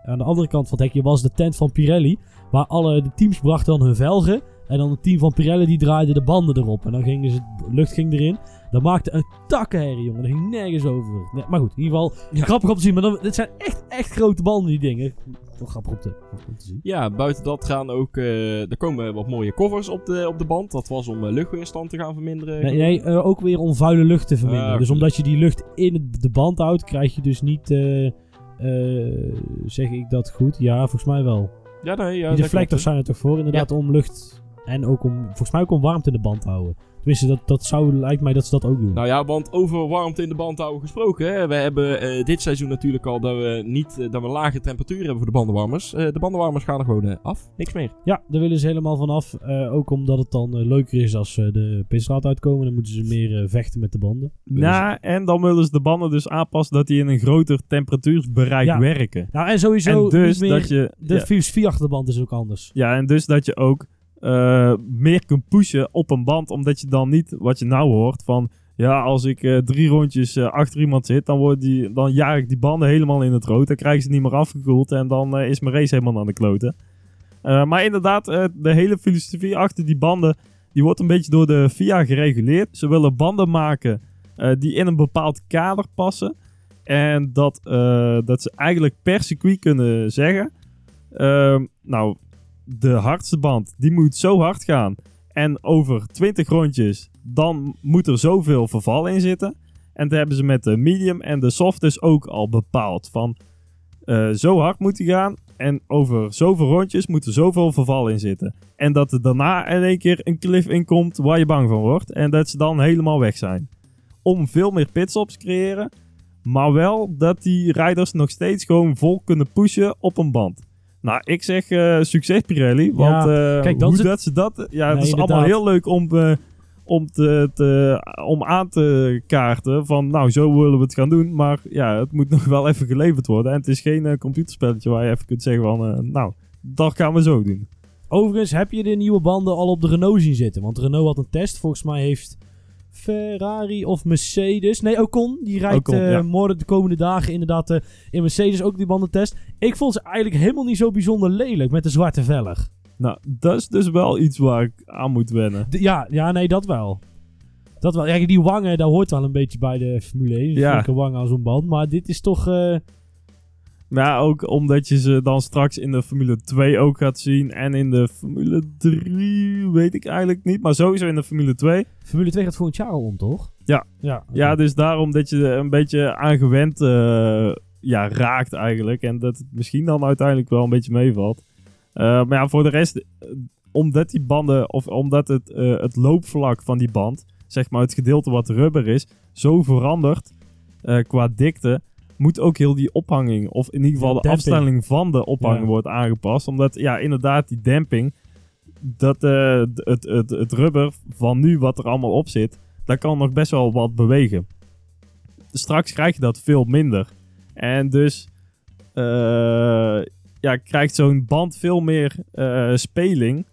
Speaker 3: aan de andere kant van het hekje was de tent van Pirelli. Waar alle de teams brachten dan hun velgen. En dan het team van Pirelli die draaide de banden erop. En dan ging dus het lucht ging erin. Dat maakte een takkenherrie, jongen. Dat ging nergens over. Nee, maar goed, in ieder geval
Speaker 1: Ja.
Speaker 3: grappig om te zien. Maar dan, dit zijn echt, echt grote banden, die dingen. Wel grappig om te, om te zien.
Speaker 1: Ja, buiten dat gaan ook... eh, er komen wat mooie covers op de, op de band. Dat was om eh, luchtweerstand te gaan verminderen.
Speaker 3: Nee, nee eh, ook weer om vuile lucht te verminderen.
Speaker 1: Ah,
Speaker 3: dus omdat je die lucht in de band houdt, krijg je dus niet. zeg ik dat goed? Ja, volgens mij wel.
Speaker 1: Ja, nee, ja,
Speaker 3: die deflectors zijn er toch voor, inderdaad, om lucht. En ook om, volgens mij ook om warmte in de band te houden. Tenminste, dat, dat zou, lijkt mij dat ze dat ook doen.
Speaker 1: Nou ja, want over warmte in de band houden gesproken. Hè, we hebben eh, dit seizoen natuurlijk al dat we niet eh, dat we lage temperatuur hebben voor de bandenwarmers. Eh, de bandenwarmers gaan er gewoon af. Niks meer.
Speaker 3: Ja, daar willen ze helemaal vanaf. eh ook omdat het dan leuker is als ze de pitstraat uitkomen. Dan moeten ze meer eh, vechten met de banden.
Speaker 2: Nou, en dan willen ze de banden dus aanpassen dat die in een groter temperatuursbereik
Speaker 3: Ja.
Speaker 2: werken.
Speaker 3: Nou, en sowieso
Speaker 2: en dus
Speaker 3: meer...
Speaker 2: dat je...
Speaker 3: de
Speaker 2: ja,
Speaker 3: filosofie achter de band is ook anders.
Speaker 2: ja, en dus dat je ook eh, meer kunt pushen op een band, omdat je dan niet, wat je nou hoort, van... Ja, als ik eh, drie rondjes eh, achter iemand zit, dan, wordt die, dan jaag ik die banden helemaal in het rood. Dan krijgen ze niet meer afgekoeld en dan is mijn race helemaal aan de kloten. Maar inderdaad, de hele filosofie achter die banden, die wordt een beetje door de FIA gereguleerd. Ze willen banden maken die in een bepaald kader passen. En dat, dat ze eigenlijk per circuit kunnen zeggen... ehm, nou, de hardste band, die moet zo hard gaan. En over 20 rondjes, dan moet er zoveel verval in zitten. En dat hebben ze met de medium en de soft dus ook al bepaald. Van eh, zo hard moet hij gaan. En over zoveel rondjes moet er zoveel verval in zitten. En dat er daarna in één keer een cliff in komt waar je bang van wordt. En dat ze dan helemaal weg zijn. Om veel meer pitstops te creëren. Maar wel dat die rijders nog steeds gewoon vol kunnen pushen op een band. Nou, ik zeg eh, succes Pirelli. Want eh,
Speaker 3: kijk, dat
Speaker 2: hoe
Speaker 3: het-
Speaker 2: dat ze dat... Ja, het is allemaal heel leuk om, eh, om, te, te, om aan te kaarten. Van nou, zo willen we het gaan doen. Maar ja, het moet nog wel even geleverd worden. En het is geen computerspelletje waar je even kunt zeggen van... nou, dat gaan we zo doen.
Speaker 3: Overigens, heb je de nieuwe banden al op de Renault zien zitten? Want Renault had een test. Volgens mij heeft Ferrari of Mercedes... Nee, Ocon. Die rijdt
Speaker 2: Ocon,
Speaker 3: eh,
Speaker 2: ja.
Speaker 3: morgen de komende dagen inderdaad eh, in Mercedes ook die bandentest. Ik vond ze eigenlijk helemaal niet zo bijzonder lelijk met de zwarte velg.
Speaker 2: Nou, dat is dus wel iets waar ik aan moet wennen.
Speaker 3: D- ja, ja, nee, dat wel. Dat wel. Ja, die wangen, dat hoort wel een beetje bij de Formule 1.
Speaker 2: Ja.
Speaker 3: Ja. wangen aan zo'n band. Maar dit is toch... eh,
Speaker 2: ja, ook omdat je ze dan straks in de Formule 2 ook gaat zien. En in de Formule 3 weet ik eigenlijk niet. Maar sowieso in de Formule 2.
Speaker 3: Formule 2 gaat volgend jaar al om, toch?
Speaker 2: Ja.
Speaker 3: Ja.
Speaker 2: Ja, dus daarom dat je er een beetje aan gewend eh, ja, raakt eigenlijk. En dat het misschien dan uiteindelijk wel een beetje meevalt. Eh, maar ja, voor de rest, eh, omdat die banden, of omdat het, eh, het loopvlak van die band, zeg maar het gedeelte wat rubber is, zo verandert eh, qua dikte, moet ook heel die ophanging, of in ieder geval de afstelling van de ophanging
Speaker 3: Ja.
Speaker 2: wordt aangepast. Omdat, ja, inderdaad, die demping, dat eh, het, het, het rubber van nu wat er allemaal op zit, daar kan nog best wel wat bewegen. Straks krijg je dat veel minder. En dus eh, ja, krijgt zo'n band veel meer eh, speling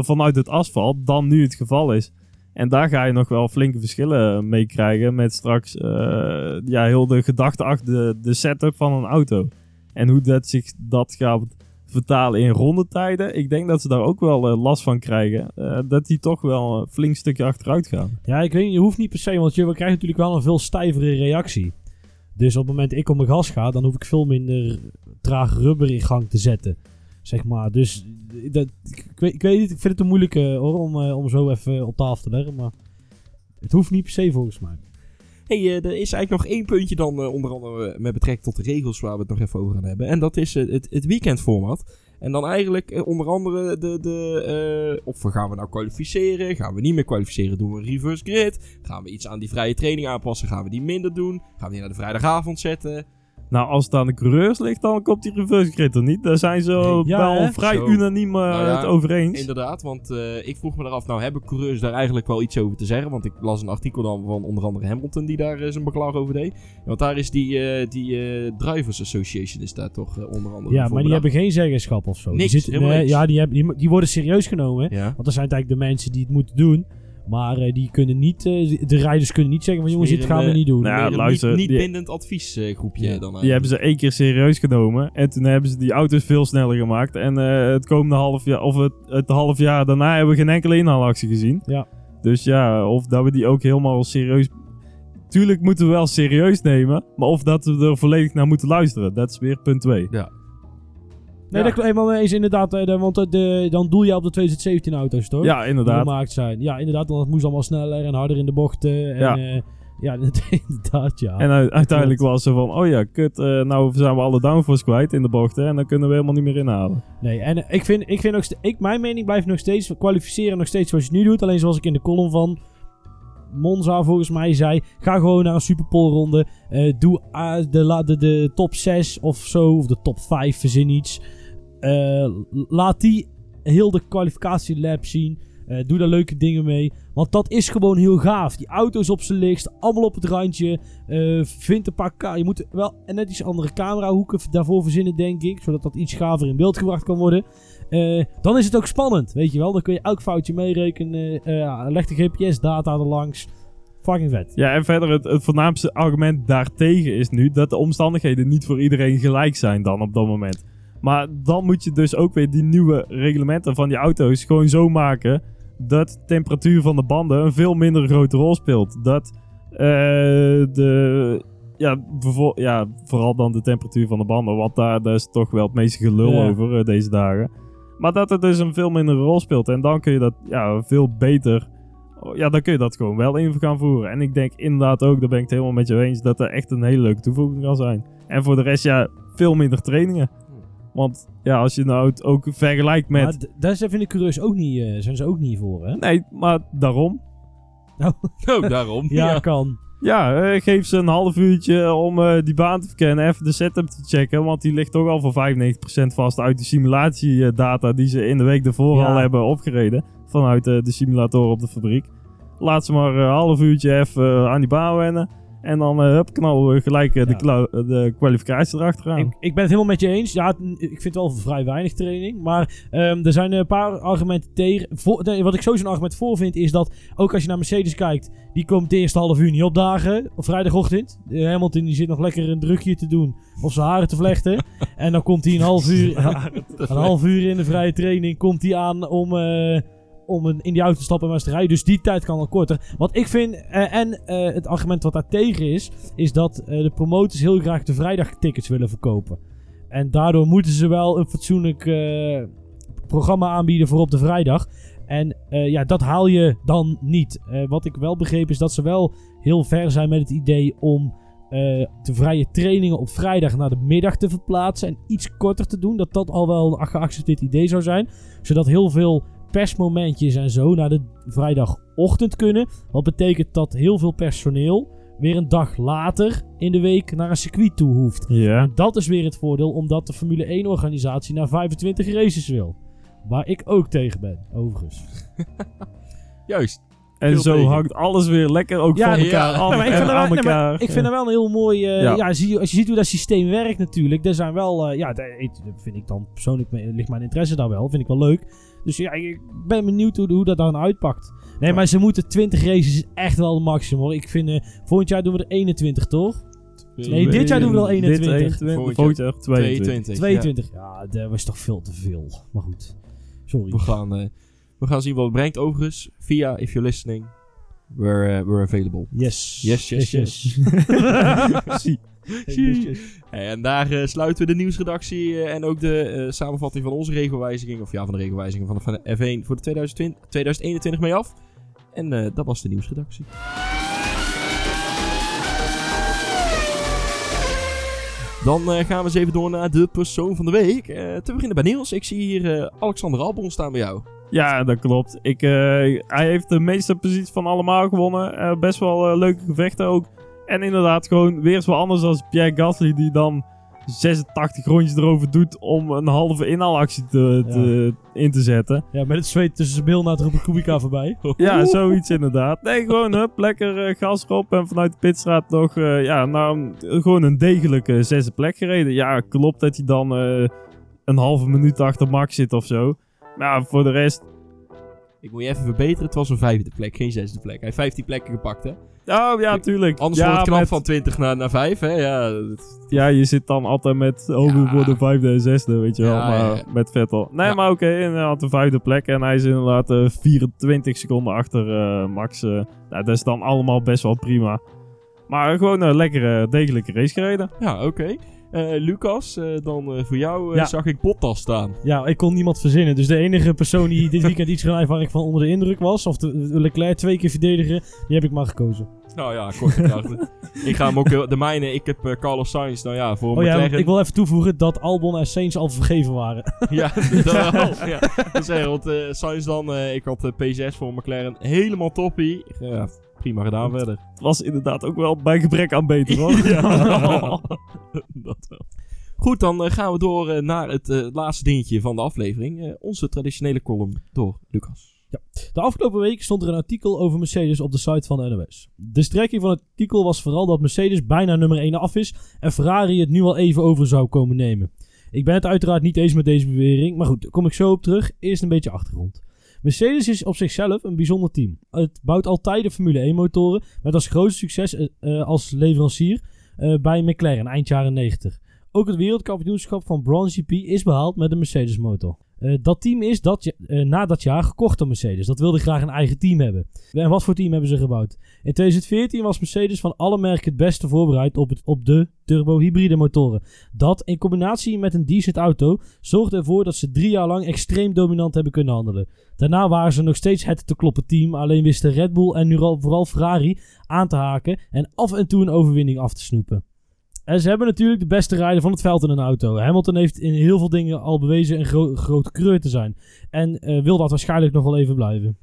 Speaker 2: vanuit het asfalt dan nu het geval is. En daar ga je nog wel flinke verschillen mee krijgen met straks eh, ja, heel de gedachte achter de, de setup van een auto. En hoe dat zich dat gaat vertalen in rondetijden. Ik denk dat ze daar ook wel eh, last van krijgen. eh, dat die toch wel een flink stukje achteruit gaan.
Speaker 3: Ja, ik weet niet, je hoeft niet per se, want je krijgt natuurlijk wel een veel stijvere reactie. Dus op het moment dat ik op mijn gas ga, dan hoef ik veel minder traag rubber in gang te zetten. Zeg maar, dus dat, ik, weet, ik weet niet, ik vind het een moeilijke hoor, om, eh, om zo even op tafel te leggen, maar het hoeft niet per se volgens mij.
Speaker 1: hey, eh, er is eigenlijk nog één puntje dan, eh, onder andere met betrekking tot de regels waar we het nog even over gaan hebben. En dat is het, het weekendformat. En dan eigenlijk onder andere de, de of gaan we nou kwalificeren, gaan we niet meer kwalificeren, doen we een reverse grid, gaan we iets aan die vrije training aanpassen, gaan we die minder doen, gaan we die naar de vrijdagavond zetten.
Speaker 2: Nou, als het aan de coureurs ligt, dan komt die reverse grid er niet. Daar zijn ze
Speaker 1: Nee.
Speaker 3: Ja,
Speaker 2: wel
Speaker 3: hè?
Speaker 2: vrij
Speaker 1: Zo.
Speaker 2: unaniem eh,
Speaker 1: Nou ja,
Speaker 2: het over eens.
Speaker 1: Inderdaad, want eh, ik vroeg me eraf, nou hebben coureurs daar eigenlijk wel iets over te zeggen? Want ik las een artikel dan van onder andere Hamilton die daar eh, zijn beklag over deed. Want daar is die, eh, die eh, Drivers Association is daar toch onder andere
Speaker 3: Ja, maar die hebben geen zeggenschap of zo.
Speaker 1: Niks,
Speaker 3: die, zitten-
Speaker 1: helemaal
Speaker 3: nee,
Speaker 1: niks.
Speaker 3: Ja, die, hebben, die, die worden serieus genomen.
Speaker 1: Ja.
Speaker 3: Want dat zijn eigenlijk de mensen die het moeten doen. Maar eh, die kunnen niet, eh, de rijders kunnen niet zeggen van jongens, dit gaan we
Speaker 1: eh,
Speaker 3: niet doen.
Speaker 2: nou ja,
Speaker 1: Meer een
Speaker 2: luister,
Speaker 1: niet, bindend adviesgroepje
Speaker 3: Ja.
Speaker 1: dan
Speaker 2: Die hebben ze één keer serieus genomen. En toen hebben ze die auto's veel sneller gemaakt. En eh, het komende half jaar, of het, het half jaar daarna hebben we geen enkele inhaalactie gezien.
Speaker 3: Ja.
Speaker 2: Dus ja, of dat we die ook helemaal serieus... Tuurlijk moeten we wel serieus nemen. Maar of dat we er volledig naar moeten luisteren. Dat is weer punt 2.
Speaker 3: Nee,
Speaker 1: Ja.
Speaker 3: dat helemaal mee eens inderdaad. eh, want eh, de, dan doel je op de 2017 auto's, toch?
Speaker 2: Ja,
Speaker 3: Die
Speaker 2: inderdaad.
Speaker 3: gemaakt zijn. Ja, inderdaad. Want het moest allemaal sneller en harder in de bochten. En,
Speaker 2: Ja.
Speaker 3: ja. ja, inderdaad, ja.
Speaker 2: En uiteindelijk
Speaker 3: klopt.
Speaker 2: was ze van, oh ja, kut, eh, nou zijn we alle downforce kwijt in de bochten. En dan kunnen we helemaal niet meer inhalen.
Speaker 3: Nee, en eh, ik vind, ik vind ook... Ik, mijn mening blijft nog steeds... Kwalificeren nog steeds zoals je het nu doet. Alleen zoals ik in de column van... Monza volgens mij zei... Ga gewoon naar een Superpole ronde. eh, doe ah, de, de, de top 6 of zo. Of de top 5, verzin iets. Eh, laat die heel de kwalificatielab zien. Eh, doe daar leuke dingen mee. Want dat is gewoon heel gaaf. Die auto's op zijn lichtst. Allemaal op het randje. Eh vind een paar Je moet wel net iets andere camerahoeken daarvoor verzinnen, denk ik. Zodat dat iets gaver in beeld gebracht kan worden. Eh, dan is het ook spannend, weet je wel. Dan kun je elk foutje meerekenen. Ja, leg de GPS-data er langs. Fucking vet.
Speaker 2: Ja, en verder het, het voornaamste argument daartegen is nu dat de omstandigheden niet voor iedereen gelijk zijn dan op dat moment. Maar dan moet je dus ook weer die nieuwe reglementen van die auto's gewoon zo maken dat de temperatuur van de banden een veel minder grote rol speelt. Dat eh, de, ja, ja, vooral dan de temperatuur van de banden, want daar, daar is toch wel het meeste gelul
Speaker 3: Ja.
Speaker 2: over deze dagen. Maar dat het dus een veel mindere rol speelt. En dan kun je dat ja, veel beter Oh, Ja, dan kun je dat gewoon wel in gaan voeren. En ik denk inderdaad ook, daar ben ik het helemaal met je eens, dat er echt een hele leuke toevoeging kan zijn. En voor de rest, ja, veel minder trainingen. Want ja, als je nou het ook vergelijkt met...
Speaker 3: Maar daar zijn- vind ik coureurs ook niet, eh, zijn ze ook niet voor, hè?
Speaker 2: Nee, maar daarom.
Speaker 1: Oh, daarom.
Speaker 3: Ja, kan.
Speaker 2: Ja, eh, geef ze een half uurtje om eh, die baan te verkennen, even de setup te checken. Want die ligt toch al voor 95% vast uit de simulatiedata die ze in de week ervoor
Speaker 3: Ja.
Speaker 2: al hebben opgereden. Vanuit eh, de simulatoren op de fabriek. Laat ze maar een half uurtje even aan die baan wennen. En dan uh, hup, knallen we gelijk eh, de, eh, de kwalificatie erachteraan.
Speaker 3: Ik, ik ben het helemaal met je eens. Ja, ik vind het wel vrij weinig training. Maar ehm, er zijn een paar argumenten tegen. Voor, nee, wat ik sowieso een argument voor vind, is dat ook als je naar Mercedes kijkt, die komt het eerste half uur niet opdagen. Op vrijdagochtend. Uh, Hamilton die zit nog lekker een drukje te doen. Of zijn haren te vlechten. en dan komt hij een half uur. een half uur in de vrije training komt hij aan om, eh, om een, in die auto te stappen en maar rijden. Dus die tijd kan al korter. Wat ik vind, eh, en eh, het argument wat daar tegen is, is dat eh, de promotors heel graag de vrijdagtickets willen verkopen. En daardoor moeten ze wel een fatsoenlijk programma aanbieden voor op de vrijdag. En ja, dat haal je dan niet. Wat ik wel begreep is dat ze wel heel ver zijn met het idee om de vrije trainingen op vrijdag naar de middag te verplaatsen en iets korter te doen. Dat dat al wel een geaccepteerd idee zou zijn. Zodat heel veel persmomentjes en zo naar de vrijdagochtend kunnen. Wat betekent dat heel veel personeel weer een dag later in de week naar een circuit toe hoeft.
Speaker 2: Ja.
Speaker 3: En dat is weer het voordeel omdat de Formule 1-organisatie naar 25 races wil. Waar ik ook tegen ben, overigens.
Speaker 1: Juist.
Speaker 2: En zo
Speaker 1: tegen.
Speaker 2: hangt alles weer lekker ook
Speaker 3: Ja,
Speaker 2: van
Speaker 1: ja.
Speaker 2: elkaar af
Speaker 3: Ja, maar ik
Speaker 2: en
Speaker 3: vind, er wel,
Speaker 2: aan
Speaker 3: nee, maar
Speaker 2: elkaar.
Speaker 3: ik vind er wel een heel mooi... eh,
Speaker 2: Ja.
Speaker 3: ja. zie, je- als je ziet hoe dat systeem werkt natuurlijk. Er zijn wel... eh, ja, dat dat vind ik dan persoonlijk... me- ligt mijn interesse daar wel. Vind ik wel leuk. Dus ja, ik ben benieuwd hoe, hoe dat dan uitpakt. Nee, maar ze moeten 20 races is echt wel de maximum hoor. Ik vind... eh, volgend jaar doen we er 21 toch? Nee, dit jaar doen we wel 21.
Speaker 2: Dit 21.
Speaker 1: Volgend
Speaker 2: Volgend jaar 22.
Speaker 1: 22. ja.
Speaker 3: 22. Ja, dat was toch veel te veel. Maar goed. Sorry.
Speaker 1: We gaan, eh, we gaan zien wat het brengt. Overigens, via If You're Listening, we're, eh, we're available.
Speaker 3: Yes.
Speaker 1: Yes, yes,
Speaker 3: yes. Yes, yes.
Speaker 1: En daar eh, sluiten we de nieuwsredactie eh, en ook de eh, samenvatting van onze regelwijziging, of ja, van de regelwijzigingen van de, van de F1 voor de 2020, 2021 mee af. En dat was de nieuwsredactie. Dan gaan we eens even door naar de persoon van de week. Eh, te beginnen bij Niels. Ik zie hier Alexander Albon staan bij jou.
Speaker 2: Ja, dat klopt. Ik, hij heeft de meeste posities van allemaal gewonnen. Best wel leuke gevechten ook. En inderdaad gewoon weer eens wat anders dan Pierre Gasly die dan 86 rondjes erover doet om een halve inhaalactie te, te, in te zetten.
Speaker 3: Ja, met het zweet tussen zijn bil naar de Kubica voorbij.
Speaker 2: Ja, zoiets inderdaad. Nee, gewoon hup, lekker eh, gas erop en vanuit de pitstraat nog, eh, ja, nou, gewoon een degelijke zesde plek gereden. Ja, klopt dat hij dan eh, een halve minuut achter Max zit of zo. Maar ja, voor de rest,
Speaker 1: Ik moet je even verbeteren. Het was een vijfde plek, geen zesde plek. Hij heeft 15 plekken gepakt, hè?
Speaker 2: oh ja, tuurlijk.
Speaker 1: Anders
Speaker 2: ja,
Speaker 1: wordt het knap
Speaker 2: met-
Speaker 1: van 20 naar, naar 5, hè? Ja, dat-
Speaker 2: Ja, je zit dan altijd met
Speaker 1: Ja.
Speaker 2: voor de vijfde en zesde, weet je wel.
Speaker 1: Ja,
Speaker 2: maar
Speaker 1: ja,
Speaker 2: met Vettel. Nee, maar oké, inderdaad de vijfde plek. En hij is inderdaad eh, 24 seconden achter eh, Max. eh. nou, dat is dan allemaal best wel prima. Maar gewoon een lekkere, degelijke race gereden.
Speaker 1: ja oké. Eh, Lucas, eh, dan eh, voor jou eh,
Speaker 3: Ja.
Speaker 1: zag ik Bottas staan.
Speaker 3: Ja, ik kon niemand verzinnen. Dus de enige persoon die dit weekend iets gedaan heeft waar ik van onder de indruk was, of de, Leclerc twee keer verdedigen, die heb ik maar gekozen.
Speaker 1: Nou ja, kort ik ga hem ook... De mijne, ik heb eh, Carlos Sainz. Nou ja, voor
Speaker 3: Oh ja,
Speaker 1: McLaren...
Speaker 3: ik wil even toevoegen dat Albon en Sainz al vergeven waren.
Speaker 1: Ja, dat wel. ja. Dat is echt, want eh, Sainz dan... eh, ik had eh, P6 voor McLaren. Helemaal toppie. Ja, prima gedaan verder.
Speaker 2: Het was inderdaad ook wel bij gebrek aan beter, hoor.
Speaker 1: dat wel. Goed, dan eh, gaan we door eh, naar het eh, laatste dingetje van de aflevering. Onze traditionele column door Lucas.
Speaker 3: De afgelopen week stond er een artikel over Mercedes op de site van de NOS. De strekking van het artikel was vooral dat Mercedes bijna nummer 1 af is en Ferrari het nu al even over zou komen nemen. Ik ben het uiteraard niet eens met deze bewering, maar goed, daar kom ik zo op terug. Eerst een beetje achtergrond. Mercedes is op zichzelf een bijzonder team. Het bouwt altijd de Formule 1 motoren met als grootste succes eh, eh, als leverancier eh, bij McLaren eind jaren 90. Ook het wereldkampioenschap van Braun GP is behaald met een Mercedes motor. Eh, dat team is dat, eh, na dat jaar gekocht door Mercedes. Dat wilde graag een eigen team hebben. En wat voor team hebben ze gebouwd? In 2014 was Mercedes van alle merken het beste voorbereid op, het, op de turbo-hybride motoren. Dat, in combinatie met een decent auto, zorgde ervoor dat ze drie jaar lang extreem dominant hebben kunnen handelen. Daarna waren ze nog steeds het te kloppen team, alleen wisten Red Bull en nu al vooral Ferrari aan te haken en af en toe een overwinning af te snoepen. Ze hebben natuurlijk de beste rijder van het veld in een auto. Hamilton heeft in heel veel dingen al bewezen een gro grote creur te zijn. En eh, wil dat waarschijnlijk nog wel even blijven.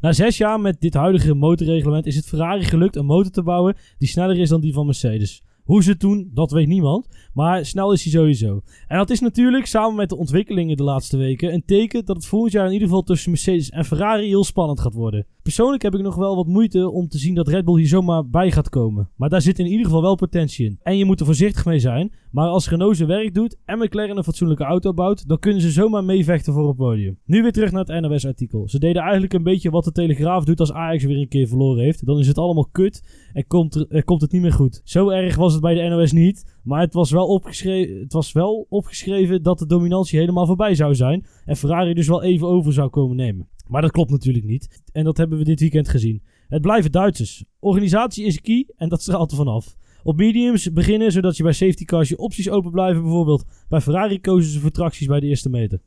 Speaker 3: Na zes jaar met dit huidige motorreglement is het Ferrari gelukt een motor te bouwen die sneller is dan die van Mercedes. Hoe ze het doen, dat weet niemand. Maar snel is hij sowieso. En dat is natuurlijk, samen met de ontwikkelingen de laatste weken, een teken dat het volgend jaar in ieder geval tussen Mercedes en Ferrari heel spannend gaat worden. Persoonlijk heb ik nog wel wat moeite om te zien dat Red Bull hier zomaar bij gaat komen. Maar daar zit in ieder geval wel potentie in. En je moet er voorzichtig mee zijn. Maar als Renault zijn werk doet en McLaren een fatsoenlijke auto bouwt, dan kunnen ze zomaar meevechten voor het podium. Nu weer terug naar het NOS-artikel. Ze deden eigenlijk een beetje wat de Telegraaf doet als Ajax weer een keer verloren heeft. Dan is het allemaal kut en komt, er, komt het niet meer goed. Zo erg was het bij de NOS niet. Maar het was, wel het was wel opgeschreven dat de dominantie helemaal voorbij zou zijn. En Ferrari dus wel even over zou komen nemen. Maar dat klopt natuurlijk niet. En dat hebben we dit weekend gezien. Het blijven Duitsers. Organisatie is key en dat straalt er vanaf. Op mediums beginnen zodat je bij safety cars je opties open blijven. Bijvoorbeeld bij Ferrari kozen ze voor tracties bij de eerste meter.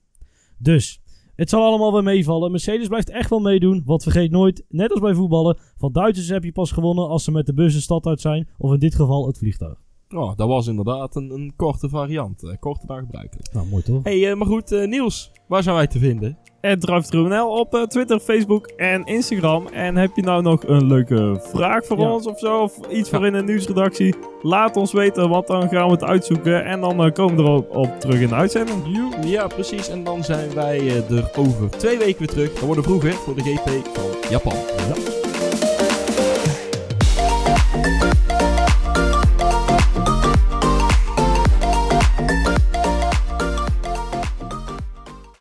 Speaker 3: Dus, het zal allemaal weer meevallen. Mercedes blijft echt wel meedoen. Want vergeet nooit, net als bij voetballen, van Duitsers heb je pas gewonnen als ze met de bus de stad uit zijn. Of in dit geval het vliegtuig.
Speaker 1: Oh, dat was inderdaad een, een korte variant. eh, korter dan gebruikelijk.
Speaker 3: Nou, mooi toch?
Speaker 1: hey, eh, maar goed, eh, Niels, waar zijn wij te vinden?
Speaker 2: En DriveTruNL op Twitter, Facebook en Instagram. En heb je nou nog een leuke vraag voor
Speaker 3: Ja.
Speaker 2: ons of zo? Of iets
Speaker 1: Ja.
Speaker 2: voor in de nieuwsredactie? Laat ons weten, want dan gaan we het uitzoeken. En dan komen we erop op terug in de uitzending.
Speaker 1: Ja, precies. En dan zijn wij er over twee weken weer terug. Dan worden we vroeger voor de GP van Japan.
Speaker 3: Ja.